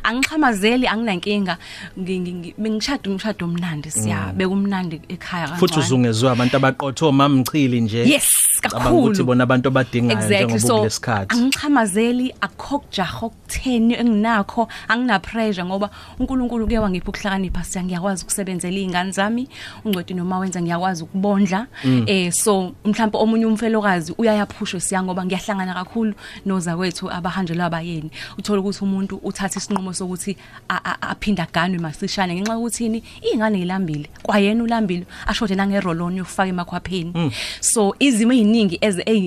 Angixhamazeli anginankinga ngi- ngi- ngi- bengishada umshado omnandi siya bekumnandi ekhaya kancane futhi uzungezwe abantu abaqotho omamchili nje. Yes cabanga kakhulu. ukuthi bona abantu abadingayo exactly. njengoba so kulesikhathi. angichamazeli akukho kujaha okutheni enginakho angina pressure ngoba uNkulunkulu kuye wangipha ukuhlakanipha siya ngiyakwazi ukusebenzela izingane zami ungcweti noma wenza ngiyakwazi ukubondla. Eh so mhlawumbe omunye umfelokazi uyayaphushwe siya ngoba ngiyahlangana kakhulu noza kwethu abahanjelwa abayeni. Uthola ukuthi umuntu uthatha isinqumo sokuthi aphinda ganwe masishane ngenxa yokuthini? Izingane zilambile kwayena ulambile ashode nangeroloni yokufaka emakhwapheni so izimo eziningi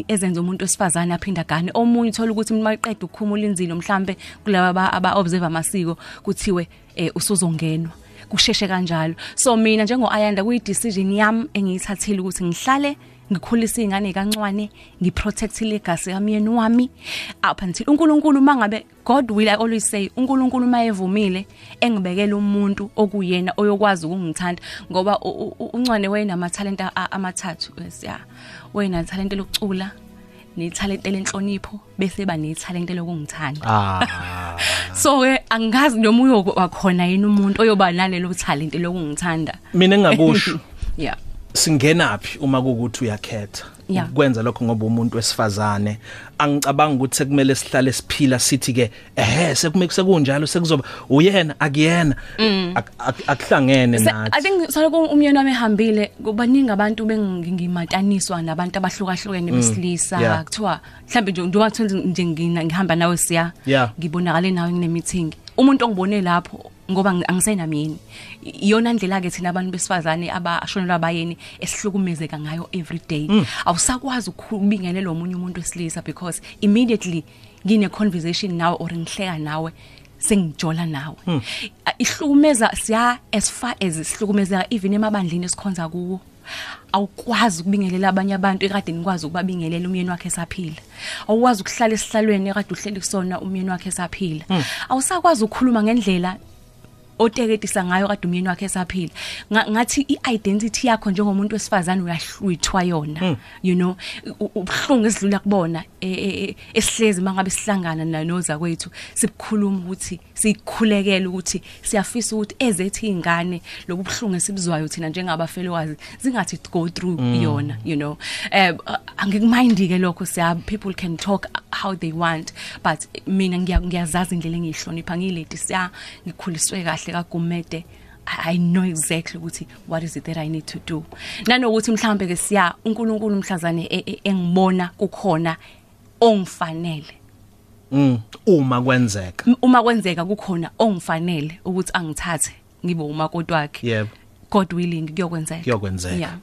ezenza umuntu wesifazane aphinda gane omunye uthola ukuthi mayiqeda ukukhumula inzilo mhlambe kulaba aba observe amasiko kuthiwe eh, usuzongenwa. Kusheshe kanjalo. So mina njengo Ayanda kuyi decision yami engiyithathile ukuthi ngihlale ngikhulisa izingane kancwane ngiprotect legacy kamyeni wami. Up until uNkulunkulu mangabe God will I always say uNkulunkulu mayevumile engibekela umuntu okuyena oyokwazi ukungithanda. Ngoba u- u- u- uncwane wayena talent amathathu siya wayena talent lokucula nethalente lenhlonipho bese ba nethalente lokungithanda ah. So ke angazi noma uyoba khona yini umuntu oyoba nalelo talent lokungithanda mina engakusho yeah. Singenaphi uma kukuthi uyakhetha? Yeah. ukwenza lokho ngoba umuntu wesifazane. Angicabanga ukuthi sekumele sihlale siphila sithi ke ehe sekumele sekunjalo sekuzoba uyena akuyena. Ak- ak- akuhlangene Se- I nathi think saloku umyeni wami ehambile kubaningi abantu bengingimataniswa nabantu abahlukahlukene besilisa yeah. kuthiwa mhlambe nje njengoba kuthiwa nje ngina ngihamba nawe siya Yeah. ngibonakale nawe ngine meeting umuntu ongibone lapho ngoba ngi- angisenamyeni I- iyona ndlela ke thina abantu besifazane abashonelwa abayeni esihlukumezeka ngayo every day. Awusakwazi ukubingelela omunye umuntu wesilisa because immediately ngine conversation nawe or ngihleka nawe sengijola nawe. A- ihlukumeza siya as far as sihlukumezeka even emabandleni esikhonza kuwo. Awukwazi ukubingelela abanye abantu ekade nikwazi ukubabingelela umyeni wakhe esaphila. Awukwazi ukuhlala esihlalweni ekade uhleli kusona umyeni wakhe esaphila. Awusakwazi ukukhuluma ngendlela oteketisa ngayo kade umyeni wakhe esaphila. Nga- ngathi i-identity yakho njengomuntu wesifazane uyahlwithwa yona you know? U- ubuhlungu esidlula kubona e- e- e- esihlezi mangabe sihlangana nanoza kwethu sibukhuluma ukuthi sikhulekela ukuthi siyafisa ukuthi ezethu izingane lobu buhlungu esibuzwayo thina njengabafelokazi zingathi go through yona you know eh angikumind ke lokho siya people can talk how they want but mina ngiya- ngiyazazi indlela engihlonipha ngileti siya ngikhuliswe kahle kagumede I I know exactly ukuthi what is it that I need to do. Nanokuthi mhlambe ke siya uNkulunkulu mhlazane e- e- engibona kukhona ongifanele. Mm, uma kwenzeka Uma kwenzeka kukhona ongifanele ukuthi angithathe ngibe umakoti wakhe. yebo God willing kuyokwenzeka. kuyokwenzeka Yeah.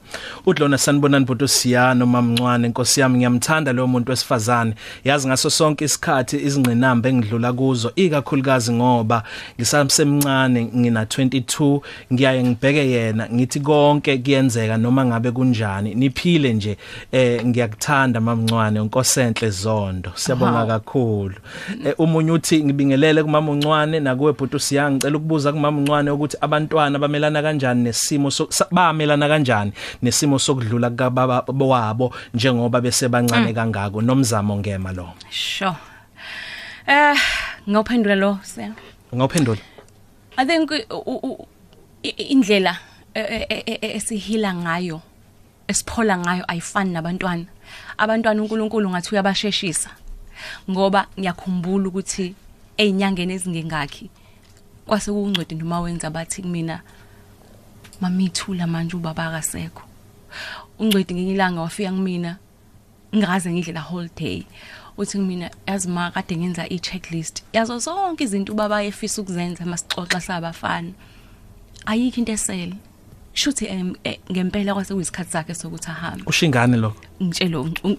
udlona sanibonani bhuti siyano mamncwane inkosi yami ngiyamthanda lo muntu wesifazane yazi ngaso sonke isikhathi izingqinamba engidlula kuzo ikakhulukazi ngoba ngisamsemncane ngina 22 ngiyaye ngibheke yena ngithi konke kuyenzeka noma ngabe kunjani niphile nje eh ngiyakuthanda mamncwane unkosenhle zondo siyabonga Aha. kakhulu Eh, umunye uthi ngibingelele kumama uncwane nakuwe bhuti siyang ngicela ukubuza kumama uncwane ukuthi abantwana bamelana kanjani nesimo bamelana kanjani nesimo sokudlula kababa wabo njengoba bese bancane kangako nomzamo ngema lo Sure. Eh ngophendula lo Sam. ngawuphendula I think indlela esihila ngayo esiphola ngayo ayifani nabantwana. Abantwana uNkulunkulu ngathi uyabasheshisa. Ngoba ngiyakhumbula ukuthi einyangeni ezingengakhi kwase kungcwedi noma wenza bathi kumina mamithula manje ubaba akasekho. Ungcwedi ngilanga wafika kumina ngikaze ngidle la holiday uthi kumina yazi ma kade ngenza i-checklist. Yazo zonke izinto ubaba efisa ukuzenza masixoxa sabafana. Ayikho into esele. Shuthi em, eh, ngempela kwase kuyisikhathi sakhe sokuthi ahambe. Ushingane lo ngitshelo u-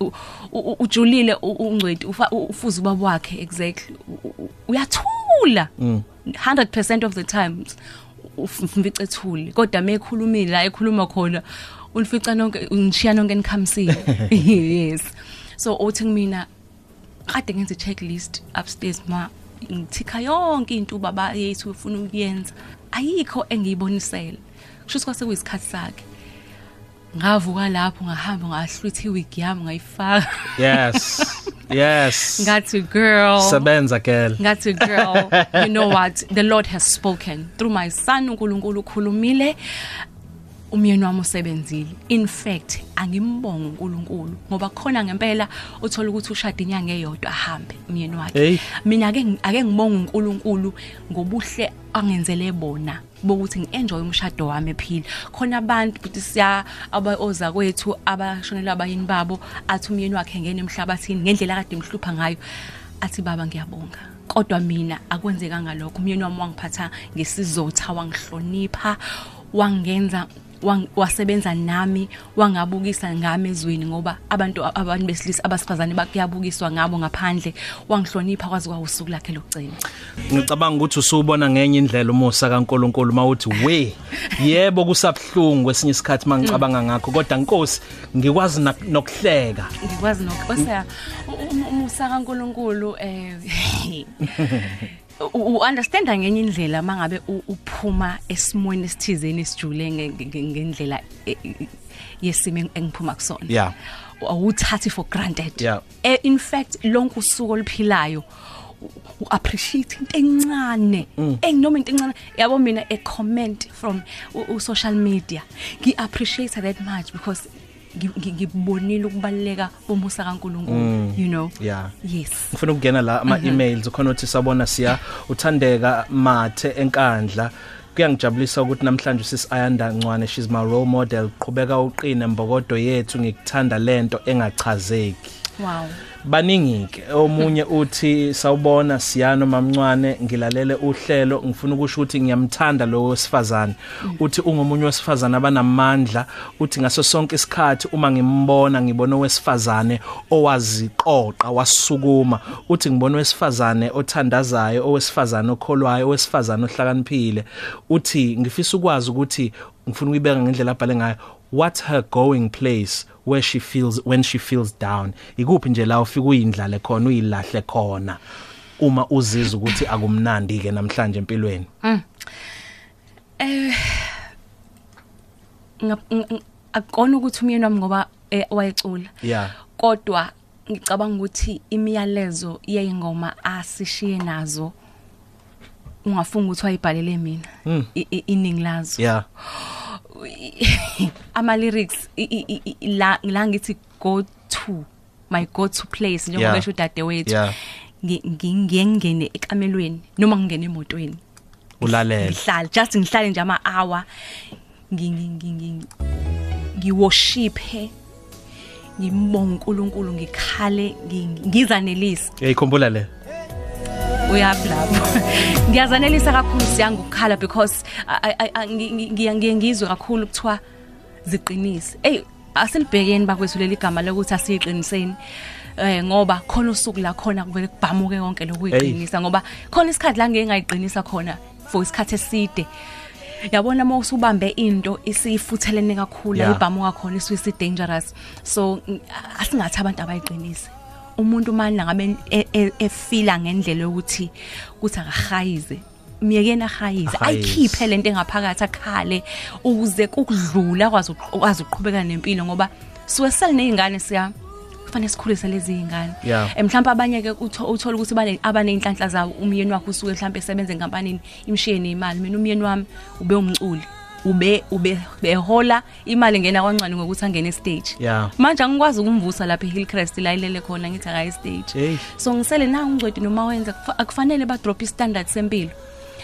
u- u- ujulile u- ungcwedi ufa- u- ufuza ubaba wakhe exactly. U- u- uyathula. 100% of the times. Umfice ethule kodwa mekhulumile la ekhuluma khona unifica nonke unishiya nonke nikhamisile yes. So uthi kumina kade ngenza i-checklist upstairs ma ngithika yonke into ubaba yethu ufuna ukuyenza. Ayikho engiyibonisele. Kusho ukuthi kwase kuyisikhathi sakhe. Ngavuka lapho ngahamba ngahlwitha iwig yami ngayifaka. Yes. Yes. Ngathi girl. Sebenza girl ngathi girl. You know what? The lord has spoken. Through my son uNkulunkulu ukhulumile. Umyeni wami usebenzile in fact angimbonga uNkulunkulu ngoba khona ngempela uthola ukuthi ushada inyanga eyodwa ahambe umyeni wakhe. Hey. mina ake ngi- ake ngibonga uNkulunkulu ngobuhle angenzele bona bokuthi ngienjoy umshado wami ephila. Khona abantu futhi siya abaoza kwethu abashonela abayini babo athi umyeni wakhe ngene emhlabathini ngendlela kade imhlupha ngayo. Athi baba ngiyabonga. Kodwa mina akwenzeka ngalokho umyeni wami wangiphatha ngesizotha wangihlonipha wangenza wang- wasebenza nami wangabukisa ngami ezweni ngoba abantu abantu besilisa abasifazane bakuyabukiswa ngabo ngaphandle. Wangihlonipha kwazi kwawusuku lakhe lokugcina ngicabanga ukuthi usubona ngenye indlela umusa kaNkuluNkulu mawuthi we yebo kusabhlungu kwesinye isikhathi mangicabanga ngakho. Kodwa inkosi ngikwazi nak- nokuhleka. Ngikwazi nokuseya umusa kaNkuluNkulu eh u understand ngenye indlela mangabe u- uphuma esimweni esithizeni esijule nge- nge- ngendlela e- e- yesimo engiphuma kusona. Yeah. awuthathi for granted. Yeah. Eh, in fact lonke usuku oluphilayo u- u appreciate into encane enginoma into encane. Yabo mina a comment from u- u social media. Ngi appreciate that much because ngi- ngi- ngibonile ukubaleka bomusa kaNkuluNkulu you know? Yeah. yes. Ngifuna ukungena la ama emails ukhona ukuthi sabona siya uthandeka mathe enkandla. Kuyangijabulisa ukuthi namhlanje sis Ayanda Ncwane she's my role model. Qhubeka uqine mbokodo yethu ngikuthanda lento engachazeki. Wow. Baningi ke. Omunye uthi sawubona siyano mamncwane ngilalele uhlelo ngifuna ukusho ukuthi ngiyamthanda lo wesifazane. Uthi ungomunye wesifazane abanamandla. Uthi ngaso sonke isikhathi uma ngimbona ngibona owesifazane owaziqoqa wasukuma. Uthi ngibona owesifazane othandazayo owesifazane okholwayo owesifazane ohlakaniphile. Uthi ngifisa ukwazi ukuthi ngifuna ukuyibeka ngendlela abhale ngayo. What's her going place where she feels when she feels down? Ikuphi nje la ufika uyindlale khona uyilahle khona? Uma uzizwa ukuthi akumnandi ke namhlanje empilweni. Ng- ng- akukona ukuthi umyeni wami ngoba eh, wayecula. Yeah. Kodwa ngicabanga ukuthi imiyalezo yeyingoma asishiye nazo ungafunga ukuthi wayibhalele mina i- iningi lazo. Yeah. Ama lyrics i- i- i- i- la la ngithi go to my go to place njengoba Yeah. esho dadewethu Yeah. Ngi- ngi- ngiyengene ekamelweni noma ngingena emotweni. Ulalele. Ngihlala just ngihlale nje ama hour ngi ngi- ngi- ngi- ngiworshiphe ngimbonga uNkulunkulu ngikhale ngi- ngizanelise uyayikhumbula le. Uyapi lapho ngiyazanelisa kakhulu siyangu ukukhala because I- I- I- ngi- ngi- ngiya ngiye ngizwe kakhulu kuthiwa ziqinise. Ey asilibhekeni bakwethu leli gama lokuthi asiyiqiniseni eh ngoba khona usuku la khona kuvele kubhamuke konke lokuyiqinisa ngoba khona isikhathi la ngeke ngayiqinisa khona for isikhathi eside. Yabona uma usubambe into isifuthelene kakhulu Yeah. ibhamuka khona iswisi dangerous so ng- asingathi abantu abayiqinise. Umuntu manje ngabe e- e- efila ngendlela yokuthi kuthi akahayize miyekeni ahayize Ahayize. ayikhiphe lento engaphakathi akhale ukuze kukudlula akwazi uq- akwazi ukuqhubeka nempilo ngoba suke selinezingane siya kufanele sikhulise lezi zingane Yeah. Eh, mhlawumbe abanye ke utho- uthola ukuthi bane abanenhlanhla zawo umyeni wakhe usuke mhlawumbe esebenza enkampanini imshiye nemali mina umyeni wami ube umculi ube ube behola imali ngena kwancane ngokuthi angene stage. Yeah. manje angikwazi ukumvusa lapha eHillcrest la ilele khona ngithi akayi stage. Hey. so ngisele na ungcwedi noma wenza kufa- akufanele ba drop istandard sempilo.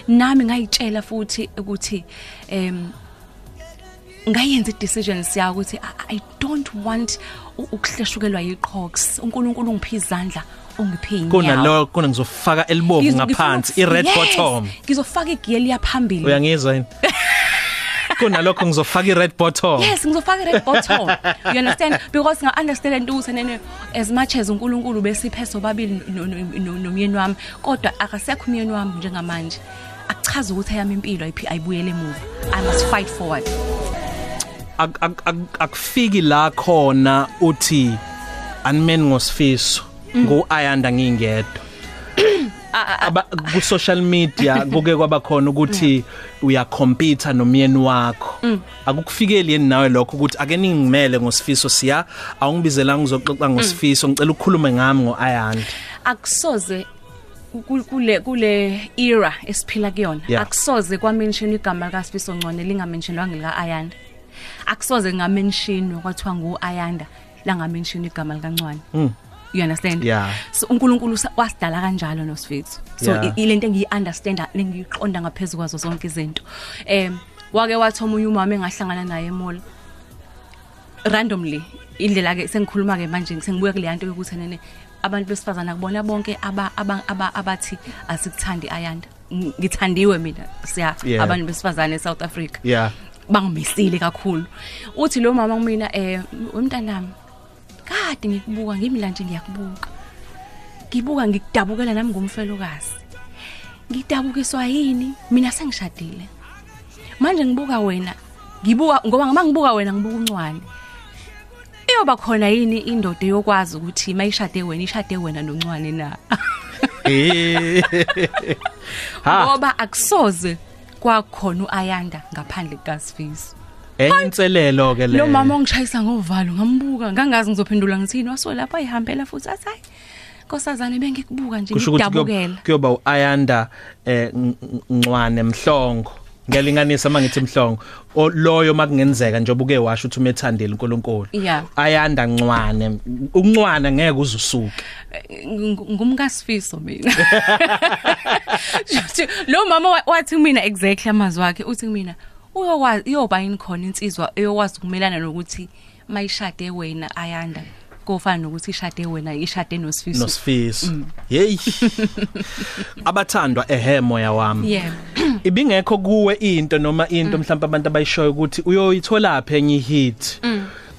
Nami ngayitshela futhi ukuthi em ngayenza i-decisions yayo ukuthi I- I don't want u- ukuhleshukelwa yiqhox uNkulunkulu ungiphe izandla ungiphe inyawo kunalo kuna ngizofaka elbovu Ngizo- ngaphansi ngifuna- i-red Yes, bottom. Ngizofaka igiye liya phambili uyangizwa yini? kunalokho ngizofaka i-red bottom yes ngizofaka i-red bottom you understand? Because nga understand into ukuthi nene as much as uNkulunkulu besiphe sobabili no- no- no- nomyeni wami kodwa akasekho umyeni wami njengamanje. Akuchaza ukuthi ayami impilo ayiphi ayibuyele emuva. I must fight forward Ak- ak- ak- akufiki la khona uthi animeni ngosifiso nguayanda ngingedwa. aba ku social media kuke kwaba khona ukuthi uyacompete nomyeni wakho. Akukufikeli yini nawe lokho ukuthi ake ningimele ngosifiso siya? Awungibizela ngizoxoxa ngosifiso. Ngicela ukukhuluma ngami ngoayanda. Akusoze ku- kule kule era esiphila kuyona. Yeah. akusoze kwamention igama lika Sifiso Ngcwane lingamentionwa ngilika Ayanda akusoze ngamention kwathiwa ngu Ayanda la ngamention igama lika Ncwane you understand? Yeah. so uNkulunkulu sa- wasidala kanjalo noSifithu so Yeah. i- ilento engiyi understand nengiyiqonda ngaphezulu kwazo zonke izinto. Em wake wathi omunye umama engahlangana naye emall. Randomly indlela ke sengikhuluma ke manje sengibuya kule yanto yokuthi nene abantu besifazana kubona bonke aba aba- aba- abathi asikuthandi ayanda. Ng- ngithandiwe mina siya Yeah. abantu besifazane eSouth Africa. Yeah. Bangimisile kakhulu. Uthi lo mama kumina eh wemntanami kade ngikubuka ngimi la nje ngiyakubuka. Ngibuka ngikudabukela nami ngumfelokazi ngidabukiswa yini mina sengishadile. Manje ngibuka wena ngibuka ngoba ngama ngibuka wena ngibuka uncwane. Iyoba khona yini indoda yokwazi ukuthi mayishade wena ishade wena noncwane na. Ha, ngoba akusoze kwakhona uAyanda ngaphandle kukaSifiso. Enye inselelo ke le. lo mama ongishayisa ngovalo ngambuka ngangazi ngizophendula ngithini. Waso lapha ayihambela futhi athi hayi nkosazane bengikubuka nje kusho ukuthi kuyoba- ngidabukela kuyoba uAyanda eh Ng- Ng- Ncwane mhlongo. Ngiyalinganisa mangithi mhlongo. O- loyo makungenzeka njengoba uke washo ukuthi umethandile uNkulunkulu. Yeah. ayanda ncwane uncwana ngeke uzusuke Ng- ngumkasifiso mina. Futhi lo mama wa- wathi mina exactly amazwi akhe uthi kumina uyokwazi iyoba yini khona insizwa eyokwazi ukumelana nokuthi mayishade wena ayanda. Kofana nokuthi ishade wena ishade nosifiso. Nosifiso. Hey abathandwa ehe moya wami. Yeah. Ibingekho kuwe into noma into mhlawumbe abantu abayishoyo ukuthi uyoyithola lapha enye hit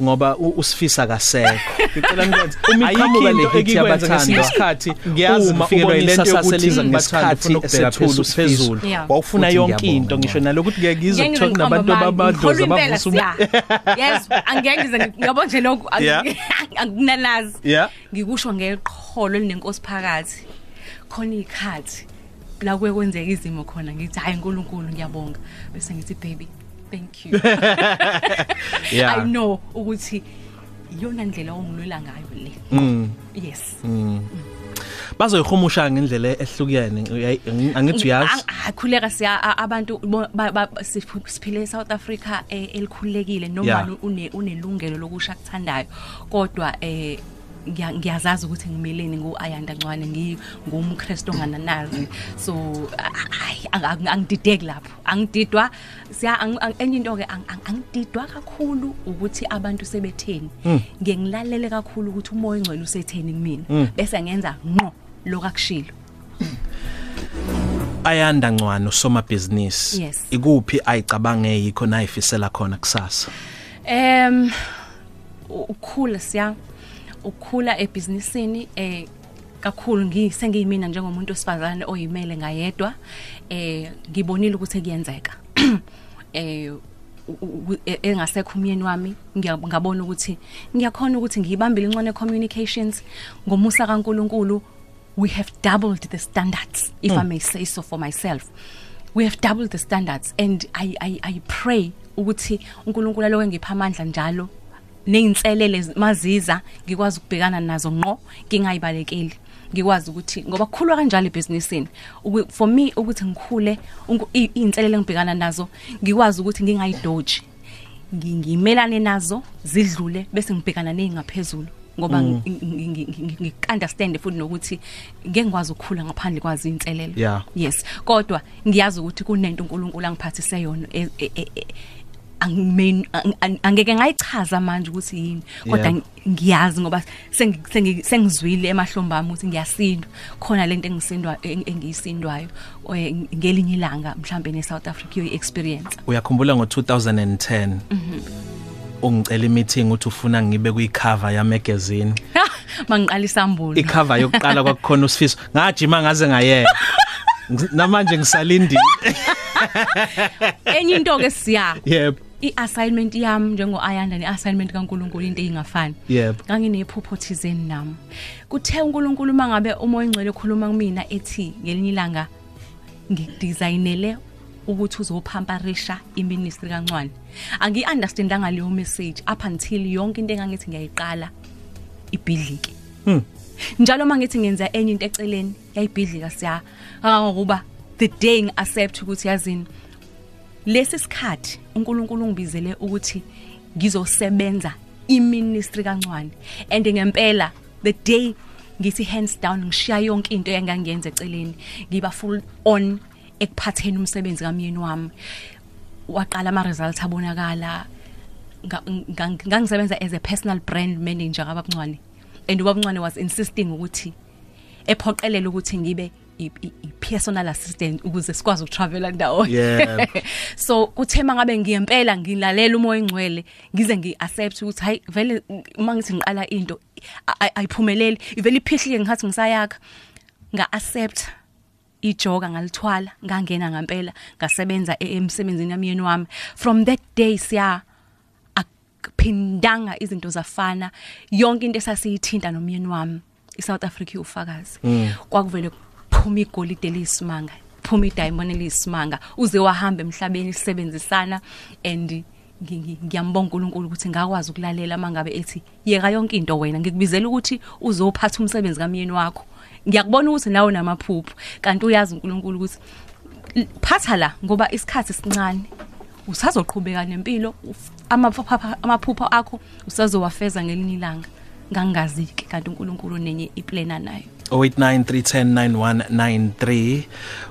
ngoba u- usifisa kasekho ngicela nikwenze uma iqhamuka le hit yabathandwa. isikhathi Ngiyazi uma ngifikelwa ubona yilento yokuthi isasaseliza ngibathanda, ngesikhathi ufuna ukubheka esethulu phezulu, phezulu Yeah. wawufuna Futhi yonke ngiyabonga, into ngisho ngiyabonga. nalokuthi ngeke ngizwe Ngeke kuthiwa kunabantu ngiqamba amanga, ababadloza ngikholwa impela bavusa siya. yes angeke ngize ngiyabo nje lokho ang- Yeah. anginanazi Yeah. ngikusho ngeqholo linenkosi phakathi. Khona ikhathi la kuye kwenzeka izimo khona ngithi hayi uNkulunkulu ngiyabonga. Bese ngithi baby thank you. Yeah. i know ukuthi iyona ndlela ongilwela ngayo le. Mm. yes. Bazoyihumusha ngendlela ehlukene. Angithi uyazi. Akhuleka siya abantu siphile eSouth Africa eh, elikhululekile noma une unelungelo lokusha kuthandayo. Kodwa eh ngiyazazi ukuthi ngimeleni nguAyanda Ncwane ngingumKristu ongananazi. So hayi angidideki lapho. Angididwa siya ang- ang- enye into ke ang- ang- angididwa kakhulu ukuthi abantu sebetheni. Ngiye ngilalele kakhulu ukuthi umoya ongcwele usetheni kumina. Bese ngenza ngqo lokakushilo ayanda ncwane usomabhizinisi Yes. ikuphi ayicabange yikho nayifisela khona kusasa? Em ukukhula siya. Ukukhula ebusinessini eh kakhulu ngisengiyimina njengomuntu osifazane oyimele ngayedwa eh ngibonile ukuthi kuyenzeka. Eh u- u- e- engasekho umyeni wami ngiya- ngabona ukuthi ngiyakhona ukuthi ngiyibambile incwane communications. Ngomusa kaNkuluNkulu we have doubled the standards if i may say so for myself. We have doubled the standards and i i i pray ukuthi uNkulunkulu lo engipha amandla njalo. Neyinselele maziza ngikwazi ukubhekana nazo ngqo ngingayibalekeli. Ngikwazi ukuthi ngoba kukhulwa kanjalo ebusinessini Uku- for me ukuthi ngikhule unku- i- iy'nselele engibhekana nazo ngikwazi ukuthi ngingayidoji ngi- ngimelane nazo zidlule bese ngibhekana nezingaphezulu ngoba ngi-understand futhi nokuthi ngeke ngikwazi ukukhula ngaphandle kwazi inselelo Yeah. yes. Kodwa ngiyazi ukuthi kunento uNkulunkulu angiphathise yona e- e- e- e- angime- ang- ang- angeke ngayichaza manje ukuthi yini. Kodwa Yeah. ng- ngiyazi ngoba sengi- sengi- sengizwile emahlombe ami ukuthi ngiyasindwa. Khona lento engisindwa eng- engiyisindwayo eh, ngelinye ilanga mhlambe neSouth Africa uyi experience uyakhumbula ngo2010 ungicela imeeting uthi ufuna ngibe kuyicover ya magazine mangiqala isambulo icover yokuqala kwakukhona usifiso. Ngajima ngaze ngayeka. Namanje ngisalindile. Enye into ke siya. Yebo i-assignment yami njengo-ayanda ne-assignment kankulunkulu into eyingafani. Yebo. nganginephupho thizeni nami. Kuthe unkulunkulu uma ngabe umoya engcwele ekhuluma kumina ethi ngelinye ilanga ngidesignele ukuthi uzophamparisha iministry kancwane. Angiyi-understandanga leyo message up until yonke into engangithi ngiyayiqala ibhidlike. Njalo uma ngithi ngenza enye into eceleni yayibhidlika siya. Kangangokuba the day ngi-accept ukuthi yazini lesi sikhathi uNkulunkulu ungibizele ukuthi ngizosebenza iministry kancwane and ngempela the day ngithi hands down ngishiya yonke into engangiyenza eceleni ngiba full on ekuphatheni umsebenzi kamyeni wami. Waqala ama results abonakala nga- nga- ngangisebenza as a personal brand manager kababuncwane and ubabuncwane was insisting ukuthi ephoqelela ukuthi ngibe personal assistant ukuze sikwazi ukutravela ndawo. Yebo. so kuthe mangabe ngiyempela ngilalela umoya engcwele ngize ngiaccept ukuthi hayi vele uma ngithi ngiqala into a- a- ayiphumeleli ivele iphihlike ngihathi ngisayakha. Nga accept ijoka ngalithwala ngangena ngempela ngasebenza e- emsebenzini yami wami. From that day siya akuphindanga izinto zafana. Yonke into esasiyithinta nomyeni wami iSouth Africa ufakazi kwakuvele kuphuma igolide lisimanga phuma idiamond elisimanga uze wahamba emhlabeni sisebenzisana and ngi- ngi- ngiyambonga uNkulunkulu ukuthi ngakwazi ukulalela mangabe ethi yeka yonke into wena ngikubizela ukuthi uzophatha umsebenzi kamyeni wakho. Ngiyakubona ukuthi nawe namaphupho kanti uyazi uNkulunkulu ukuthi l- phatha la ngoba isikhathi sincane usazoqhubeka nempilo uf- amaphupha amaphupho akho usazowafeza ngelinye ilanga. Ngangaziki kanti uNkulunkulu nenye iplana nayo 0893109193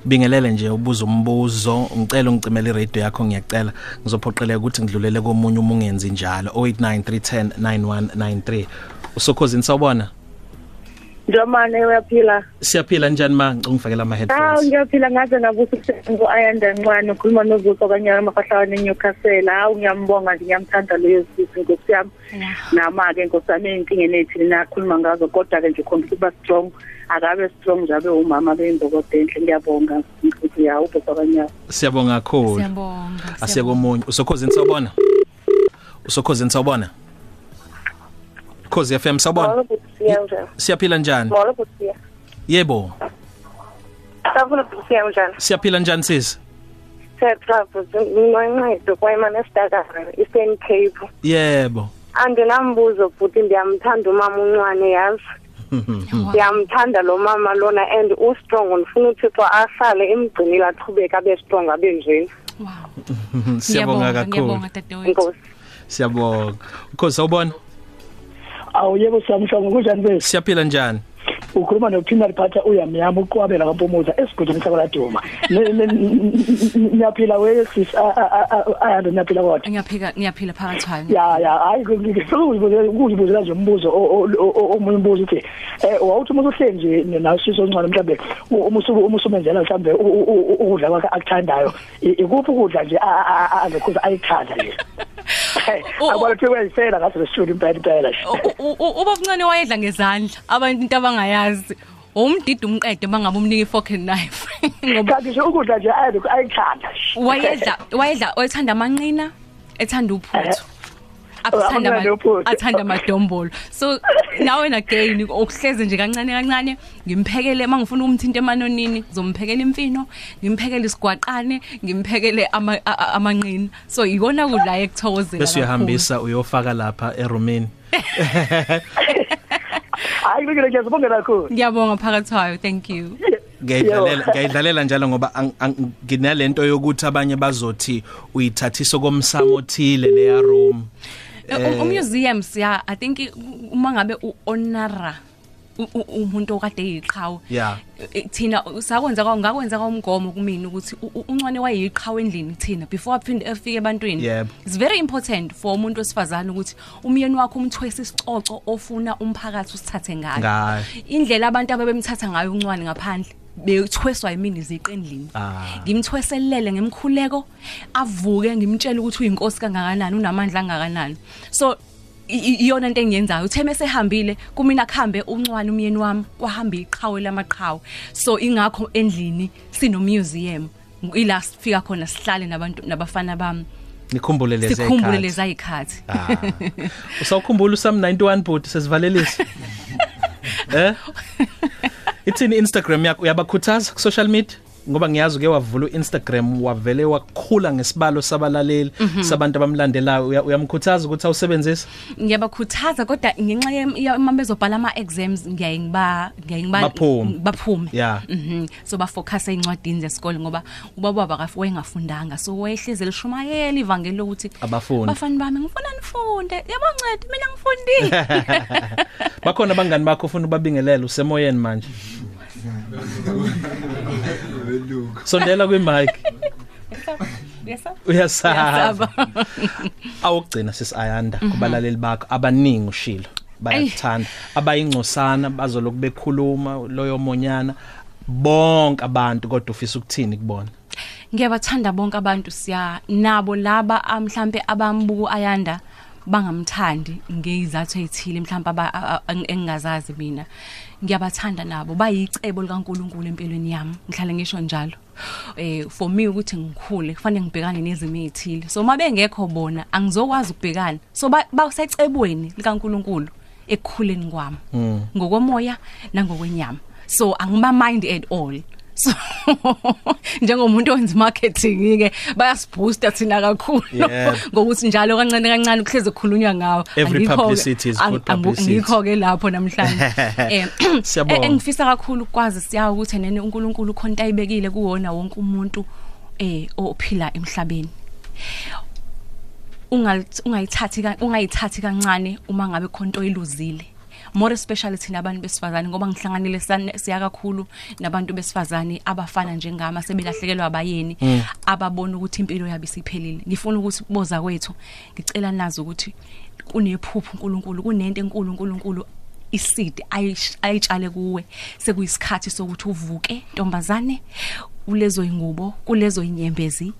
bingelele nje ubuza umbuzo ngicela ungicimele iradio yakho ngiyacela. Ngizophoqeleka ukuthi ngidlulele komunye uma ungenzi njalo 0893109193 usokhozini sawubona Njomane uyaphila. siyaphila njani ma ngicungifakela ama Ah headphones ngiyaphila ngaze ngabusa ukusebenza uAyanda Ncwane ukhuluma novuso kanyana amafahlawane eNewcastle. Hawu ngiyambonga nje ngiyamthanda leyo sisi Nkosi yami. Nama ke Nkosi yami inkingeni ethi nakhuluma ngazo kodwa ke nje ukhombisa ukuba strong. Akabe strong njabe umama bembokodo enhle ngiyabonga ukuthi ya ubhuso kanyana. siyabonga kakhulu siyabonga asiye komunye usokhozini sawubona usokhozini sawubona Khosi FM sawubona. Siyaphila njani? Molo busiya. yebo. Safuna busiya njani? siyaphila njani sisi Setra ngincede kwayimana esidakara Eastern Cape. yebo. Andinambuzo futhi ndiyamthanda umama uncwane yazi. Ngiyamthanda lo mama lona and u strong ufuna uThixo ahlale emgcinile aqhubeka abe strong abe njeni. wow. Siyabonga kakhulu. siyabonga. Ukhosi sawubona. Awu yebo samhlongo kunjani bese? Siyaphila njani? Ukhuluma nophimali phatha uyamnyama uqwabela kampumuza esigudini sakwaladuma. Niyaphila wesis ayanda niyaphila kodwa ngiyaphika ngiyaphila phakathi kwayo ya ya hayi kuzibuzela nje umbuzo o- o- o- omunye umbuzo uthi eh wawuthi umuntu uhleli nje nasiso ncane mhlawumbe uma usuku uma usumenzela mhlawumbe u- u- u- ukudla kwakhe akuthandayo i- ikuphi ukudla nje a- a- a- angekhuza ayithanda nje? U- u- akwathi kuyisela ngathi lesishudi impela impela nje U- u- uba kuncane wayedla ngezandla abantu into abangayazi. Umdidi umqede mangabe umnika ifork and knife. Ngoba kanti nje ukudla nje ayekho ayithanda wayedla wayedla oyethanda amanqina ethanda uphuthu. Athanda Amanqina nophuthu. athanda amadombolo so nawe na gain okuhleze nje kancane kancane ngimphekele mangifuna umthinta emanonini ngizomphekela imfino ngimphekele isigwaqane ngimphekele ama- a- a- amanqina. So ikona kudla ekuthokozela bese uyahambisa uyofaka lapha erumini hayi ngikele ngiyazibongela kakhulu. Ngiyabonga phakathi kwayo thank you. Ngiyidlalela ngiyidlalela njalo ngoba ang- ang- nginalento yokuthi abanye bazothi uyithathisa komsamo othile leya room U- umuseum siya i think uma ngabe uonara umuntu okade eyiqhawe Yeah. Eh, thina sakwenza ngakwenza kwamgomo kumina ukuthi u- u- uncwane wayeyiqhawe endlini thina before aphinde afike ebantwini. It's very important for umuntu wesifazane ukuthi umyeni wakho umthwese isicoco ofuna umphakathi usithathe ngayo. Indlela abantu ababemthatha ngayo uncwane ngaphandle. Bethweswa yimini iziqe endlini Ah. ngimthweselele ngemkhuleko avuke ngimtshela ukuthi uyinkosi kangakanani unamandla angakanani so iyona into engiyenzayo uthe mesehambile kumina kuhambe uncwane umyeni wami kwahamba iqhawe lamaqhawe. So ingakho endlini sino museum ila sifika khona sihlale nabantu nabafana bami. Nikhumbule lezi sikhumbule ayikhathi. lezi ayikhathi Ah. usawukhumbula usam 91 bot sesivalelisa eh? Ithini Instagram yakho uyabakhuthaza ku social media. Ngoba ngiyazi uke wavula uInstagram wavele wakhula ngesibalo sabalaleli sabantu abamlandelayo. Uya- uyamkhuthaza ukuthi awusebenzise? Ngiyabakhuthaza kodwa ngenxa ye- uma bezobhala ama exams ngiyaye ngiba ngiyaye ngiba Baphume. Yeah. mhm. So ba focus eincwadini zesikole ngoba ubaba baba wayengafundanga. So wayehleze lishumayela ivangeli lokuthi Abafundi. bafani bami ngifuna nifunde. Yabancede mina ngifundile. Bakhona abangani bakho ufuna ubabingelela usemoyeni manje? sondela kwimic. Yesa uyasaba. Awugcina sisayanda kubalaleli bakho abaningi ushilo. Bayakuthanda. Abayingcosana bazoloku bekhuluma loyo monyana. Bonke abantu kodwa ufisa ukuthini kubona? Ngiyabathanda bonke abantu siya. Nabo laba ah, mhlambe abambuku ayanda bangamthandi ngezathu ezithile mhlawumbe aba- a- a- engingazazi mina. Ngiyabathanda nabo. Bayicebo likaNkuluNkulu empilweni yami. Ngihlale ngisho njalo. Eh for me ukuthi ngikhule kufanele ngibhekane nezimo ezithile so mabengekho bona angizokwazi ukubhekana. So ba- basecebweni likaNkuluNkulu ekukhuleni kwami. Ngokomoya nangokwenyama. So angiba mind at all. So njengomuntu owenza marketing ke bayasibooster thina kakhulu Yebo. ngokuthi njalo kancane kancane ukuhleze kukhulunywa ngawo Every Angikho-ke- publicity is good ang- angu- publicity. ngikho ke lapho namhlanje eh Siyabonga. eh, engifisa kakhulu ukwazi siyawa ukuthi nene uNkulunkulu ukhonto ayibekile kuwona wonke umuntu eh ophila emhlabeni ungal ungayithathi ka- ungayithathi kancane uma ngabe khonto iluzile more especially thina abantu besifazane ngoba ngihlanganile siya kakhulu nabantu besifazane abafana njengama sebelahlekelwa abayeni ababona ukuthi impilo yabo isiphelile. Ngifuna ukuthi kuboza kwethu ngicela nazi ukuthi kunephupho uNkulunkulu kunento enkulu uNkulunkulu ayish- ayitshale kuwe. Sekuyisikhathi sokuthi uvuke ntombazane kulezo ingubo kulezo inyembezi.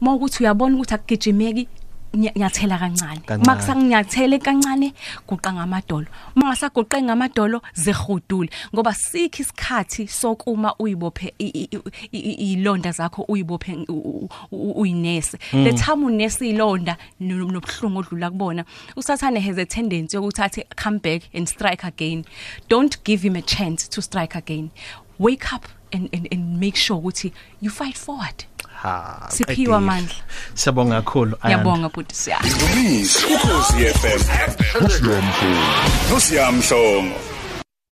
Uma ukuthi uyabona ukuthi akugijimeki nya- nyathela kancane. Kancane. uma kusanyathele kancane guqa ngamadolo. Uma ngasaguqe ngamadolo zehudule ngoba sikho isikhathi sokuma uyibophe i- i- i- i- ilonda zakho uyibophe u- u- u- uyinese. Lethama unese ilonda no- nobuhlungu odlula kubona. Usathane has a tendency yokuthi athi come back and strike again. Don't give him a chance to strike again. Wake up and and, and make sure ukuthi you fight forward. Ha Siphiwe qedile. amandla. siyabonga kakhulu Ayanda. ngiyabonga futhi siya Ukhosi FM. Nosiamhlongo.